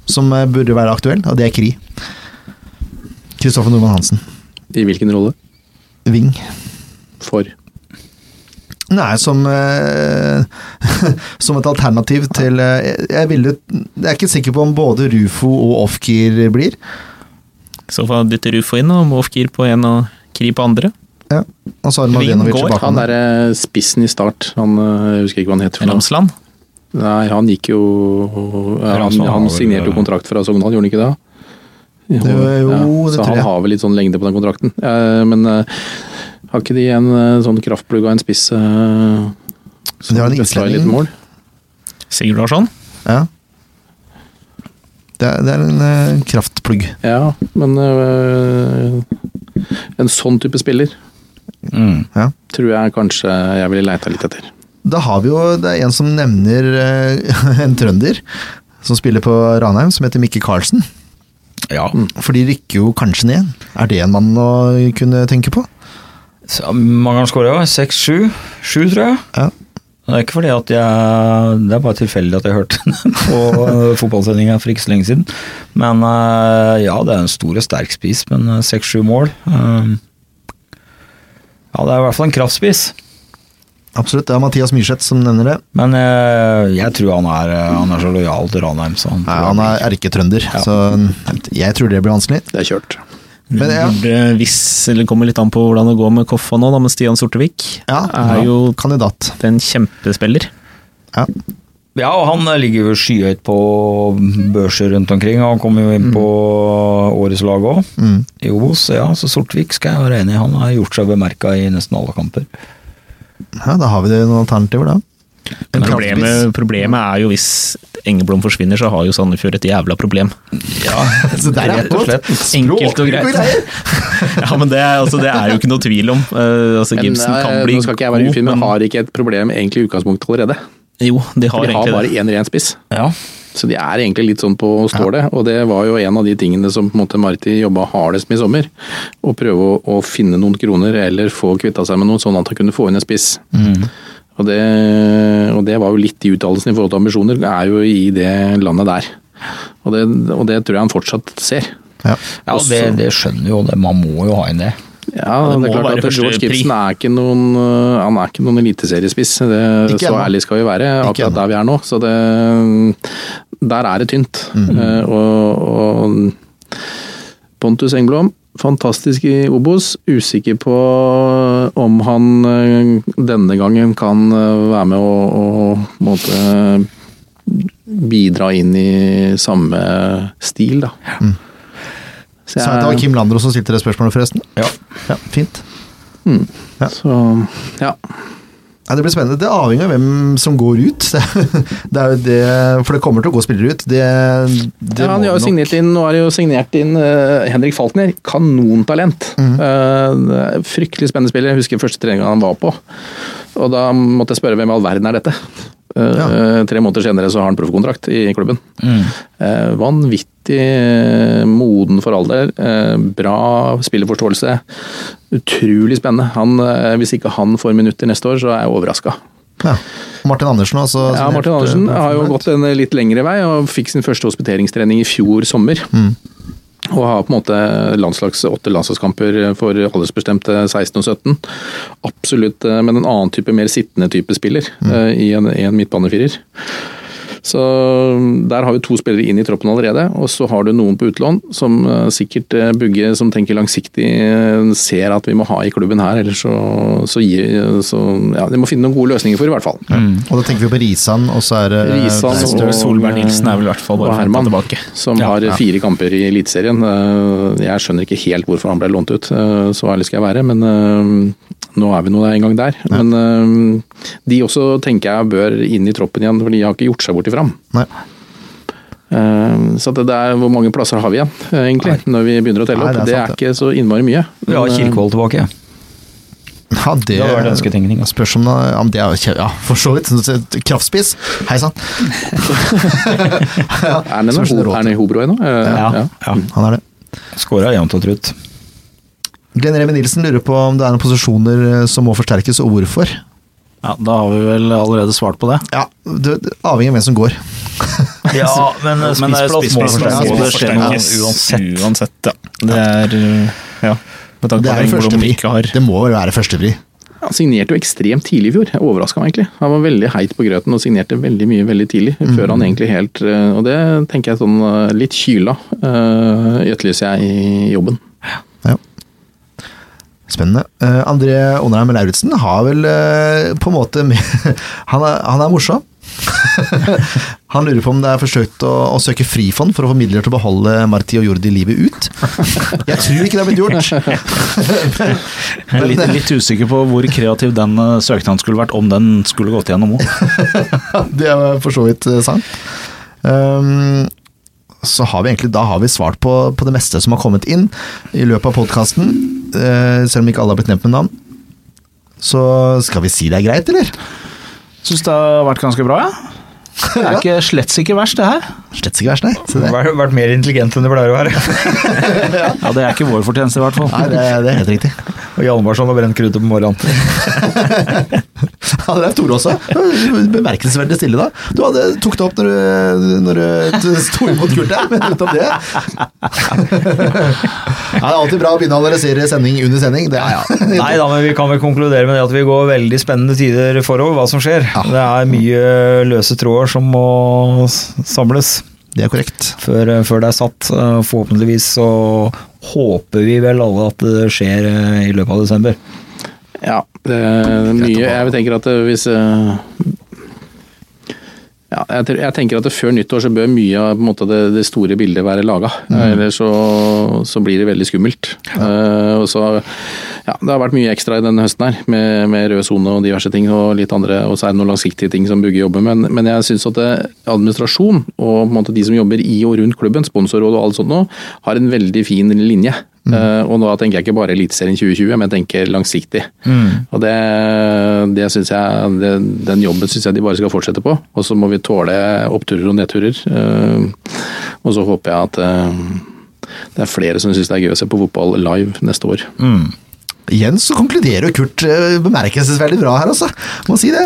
som eh, burde være aktuell, og det er Kri. Kristoffer Nordmann Hansen. I hvilken rolle? Ving. For Nei, som eh, Som et alternativ til eh, Jeg, ville, jeg er ikke sikker på om både Rufo og Ofkir blir. I så fall dytter Rufo inn, og Mofkir på en og Kri på andre. Ja. Og så har Mladenovic går. han er derre spissen i start, han øh, jeg husker ikke hva han heter. Ramsland. Nei, han gikk jo Han, han signerte jo kontrakt fra Sogndal, gjorde han ikke det? Jo, jo, det så han har vel litt sånn lengde på den kontrakten. Eh, Men eh, har ikke de en eh, sånn kraftplugg av en spiss eh, som De har en islending. mål? Sigurd Larsson. Ja. Det er, det er en uh, kraftplugg. Ja, men uh, en sånn type spiller Mm. tror jeg kanskje jeg ville leita litt etter. Da har vi jo Det er en som nevner eh, en trønder som spiller på Ranheim, som heter Mikke Karlsen. ja. For de rykker jo kanskje ned. Er det en mann å kunne tenke på? Mange har han skåra? Seks, sju? Sju, tror jeg. Ja. Det er ikke fordi at jeg Det er bare tilfeldig at jeg hørte den på fotballsendinga for ikke så lenge siden. Men eh, ja, det er en stor og sterk spiss, men eh, seks-sju mål eh, Ja, det er i hvert fall en kraftspiss. Absolutt. Det er Mathias Myrseth som nevner det. Men jeg, jeg tror han er, han er så lojal til Ranheim, så han, Nei, han er erketrønder, så jeg tror det blir vanskelig. Det er kjørt. Men ja, Burde, hvis, eller kommer litt an på hvordan det går med Koffa nå, da, men Stian Sortevik ja, er jo kandidat. en kjempespiller. Ja. Ja, og han ligger jo skyhøyt på børser rundt omkring. og Han kommer jo inn på årets lag òg, Mm. i Obos. Ja, så Sortevik skal jeg være enig i. Han har gjort seg bemerka i nesten alle kamper. ja, da har vi det noen alternativer, da. En kraftspiss. Problemet, problemet er jo hvis Engeblom forsvinner, så har jo Sandefjord et jævla problem. Ja, Så det er rett og slett. Enkelt og greit. ja, men det, altså, det er jo ikke noe tvil om. Uh, altså, Gibson eh, kan bli nå skal ikke jeg være ufin, men men har ikke et problem egentlig i utgangspunktet allerede. jo, de har de har egentlig bare én ren spiss. Ja. Så de er egentlig litt sånn på stålet, og det var jo en av de tingene som på en måte Marti jobba hardest med i sommer. Å prøve å, å finne noen kroner, eller få kvitta seg med noe, sånn at han kunne få inn en spiss. Og, det, og det var jo litt i uttalelsen i forhold til ambisjoner, er jo i det landet der. Og det, og det tror jeg han fortsatt ser. Ja. Ja, det, det skjønner jo det. Man må jo ha inn det. Ja, det det, er klart at George. Gibson er ikke noen, øh, han er ikke noen eliteseriespiss. Det- Ikke Så ærlig skal vi være, akkurat der vi er nå. Så det, der er det tynt. Mm Eh, Og, og Pontus Engblom, fantastisk i Obos. Usikker på om han øh, denne gangen kan øh, være med og på måte bidra inn i samme stil, da. Så Så det var Kim Landro som stilte det spørsmålet, forresten. Ja. Ja, fint. Ja. Så ja. Ja, det blir spennende. Det avhenger av hvem som går ut. Det er jo det, for det kommer til å gå spillere ut. Det, det Ja, han har jo signert inn, nå er jo signert inn uh, Henrik Falkner. Kanontalent. Mm er fryktelig spennende spiller. Jeg husker første treninga han var på. Og da måtte jeg spørre hvem i all verden er dette? Eh, Ja. Tre måneder senere så har han proffkontrakt i klubben. Mm. vanvittig eh, moden for alder. eh, bra spillerforståelse. Utrolig spennende. Han, eh, hvis ikke han får minutter neste år, så er jeg overraska. Ja. Martin Andersen altså, Ja, Martin Andersen eh, har jo gått en litt lengre vei og fikk sin første hospiteringstrening i fjor sommer. Og har på en måte landslags, åtte landslagskamper for aldersbestemte 16 og 17. Absolutt, eh, men en annen type, mer sittende type spiller mm. i en, en midtbanefirer. Så der har vi to spillere inn i troppen allerede, og så har du noen på utlån som eh, sikkert eh, Bugge, som tenker langsiktig, eh, ser at vi må ha i klubben her, ellers så, så, gir, så ja, De må finne noen gode løsninger for, i hvert fall. Og da tenker vi på Risan, og så er det Risan er og- Solberg Nilsen er vel i hvert fall og bare Herman, tilbake. som Ja, har ja. fire kamper i Eliteserien. Jeg skjønner ikke helt hvorfor han ble lånt ut, så ærlig skal jeg være. Men nå er vi nå en gang der. Men eh, de også tenker jeg bør inn i troppen igjen, for de har ikke gjort seg bort i fram. Nei. Eh, Så det er, hvor mange plasser har vi igjen, egentlig, egentlig, når vi begynner å telle opp? det Det er er, ikke så innmari mye. Vi har eh, Kirkevold tilbake. Ja, det, Det vært ønsketenkning, altså. Spørs om det, ja, det er Ja, for så vidt. Kraftspiss. Hei sann. ja, Er han det i Hobro ennå? Eh, Ja. ja. ja. Han er det. Skåra jevnt og trutt. Glenn Remi Nilsen lurer på om det er noen posisjoner eh, som må forsterkes, og hvorfor. Ja, Da har vi vel allerede svart på det. Ja, det, det avhenger av hvem som går. Ja, men Men er spissplass må forsterkes. Uansett. Uansett, ja. Det er uh, Ja. Med tanke Det på er at Engblom ikke har Det må vel være førstepri. Han signerte jo ekstremt tidlig i fjor. Jeg overraska meg egentlig. Han var veldig heit på grøten og signerte veldig mye veldig tidlig. Før han egentlig helt eh, Og det tenker jeg sånn eh, litt kyla uh, etterlyser jeg i jobben. Ja. Spennende. Uh, André Onheim Lauritzen har vel uh, på en måte med, han, er, han er morsom. han lurer på om det er forsøkt å, å søke frifond for å få midler til å beholde Marti og Jordi livet ut. Jeg tror ikke det har blitt gjort. Jeg er litt, litt usikker på hvor kreativ den eh, søknaden skulle vært, om den skulle gått gjennom òg. det er for så vidt sant. Um, så har vi egentlig, da har vi svart på, på det meste som har kommet inn i løpet av podkasten. selv om ikke alle har blitt nevnt med navn. Så skal vi si det er greit, eller? Syns det har vært ganske bra, ja. Det er ikke slett ikke verst, det her. Slett ikke verst, nei. Det. Vært, vært mer intelligent enn det pleier å være. Ja, Det er ikke vår fortjeneste, i hvert fall. Nei, det, det er helt riktig. Og Hjalmarsson har brent kruttet på morgenen. Ja, er Tore også. Bemerkelsesverdig stille, da. Du hadde, tok det opp når du, når du sto imot Kurt der, men utenom det ja, Det er alltid bra å begynne å analysere sending under sending. Det er, Nei da, men vi kan vel konkludere med det at vi går veldig spennende tider forover, hva som skjer. Det er mye løse tråder som må samles det er korrekt. før, før det er satt. Eh, Forhåpentligvis så håper vi vel alle at det skjer eh, i løpet av desember. Ja, det er mye Jeg tenker at hvis eh, ja, jeg, tenker at før nyttår så bør mye av måte, det, det store bildet være laga. Ellers så, så blir det veldig skummelt. Ja. og så, ja, Det har vært mye ekstra i denne høsten her, med, med rød sone og diverse ting. Og litt andre, og så er det noen langsiktige ting som Bugge jobber med. Men, men jeg syns at det, administrasjon og måte de som jobber i og rundt klubben, sponsorråd og alt sånt nå, har en veldig fin linje. Mm. Uh, og da tenker jeg ikke bare Eliteserien 2020, men jeg tenker langsiktig. Mm. Og det, det synes jeg, det, Den jobben syns jeg de bare skal fortsette på. Og så må vi tåle oppturer og nedturer. Uh, og så håper jeg at uh, det er flere som syns det er gøy å se på fotball live neste år. Mm. Igjen så konkluderer Kurt bemerkelsesverdig bra her, altså. Må si det.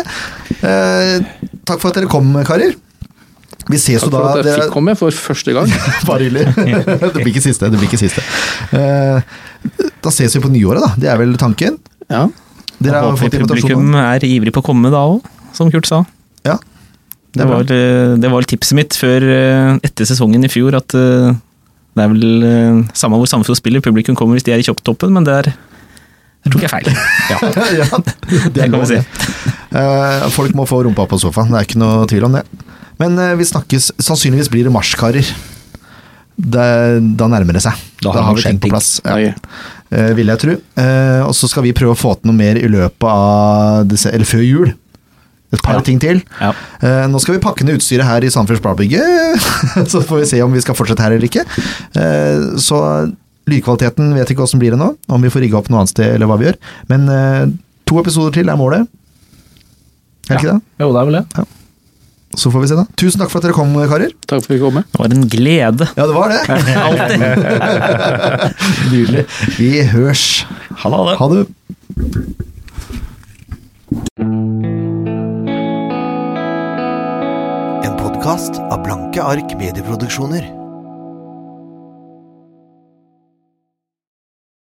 takk for at dere kom, karer. Vi ses jo da Takk for at jeg fikk komme for første gang. Bare hyggelig. det blir ikke siste. det blir ikke siste. Uh, da ses vi på nyåret, da. Det er vel tanken? Ja. Dere har fått Publikum er ivrig på å komme da òg, som Kurt sa. Ja. Det, det, var, det var tipset mitt før, eh, etter sesongen i fjor, at uh, det er vel uh, samme hvor Sandefjord spiller, publikum kommer hvis de er i kjopptoppen, men det er jeg tok jeg feil. ja. ja, det, det kan vi si. Uh, folk må få rumpa på sofaen, det er ikke noe tvil om det. Men uh, vi snakkes Sannsynligvis blir det marskarer. Det, da nærmer det seg. Da, da har vi ting på plass. Ja. Eh, vil jeg tro. Eh, og så skal vi prøve å få til noe mer i løpet av disse, eller før jul. Et par ja. ting til. Ja. Eh, nå skal vi pakke ned utstyret her i Sandefjords Bladbygget, så får vi se om vi skal fortsette her eller ikke. så lydkvaliteten vet ikke åssen blir det nå, om vi får rigga opp noe annet sted eller hva vi gjør. Men to episoder til er målet. Er det ja. ikke det? Jo, det er vel det. Så får vi se, da. Tusen takk for at dere kom, karer. Takk for at vi kom. Med. Det var en glede. Ja, det var det. Alltid. Nydelig. Vi hørs. Ha det. Ha det. En podkast av Blanke ark medieproduksjoner.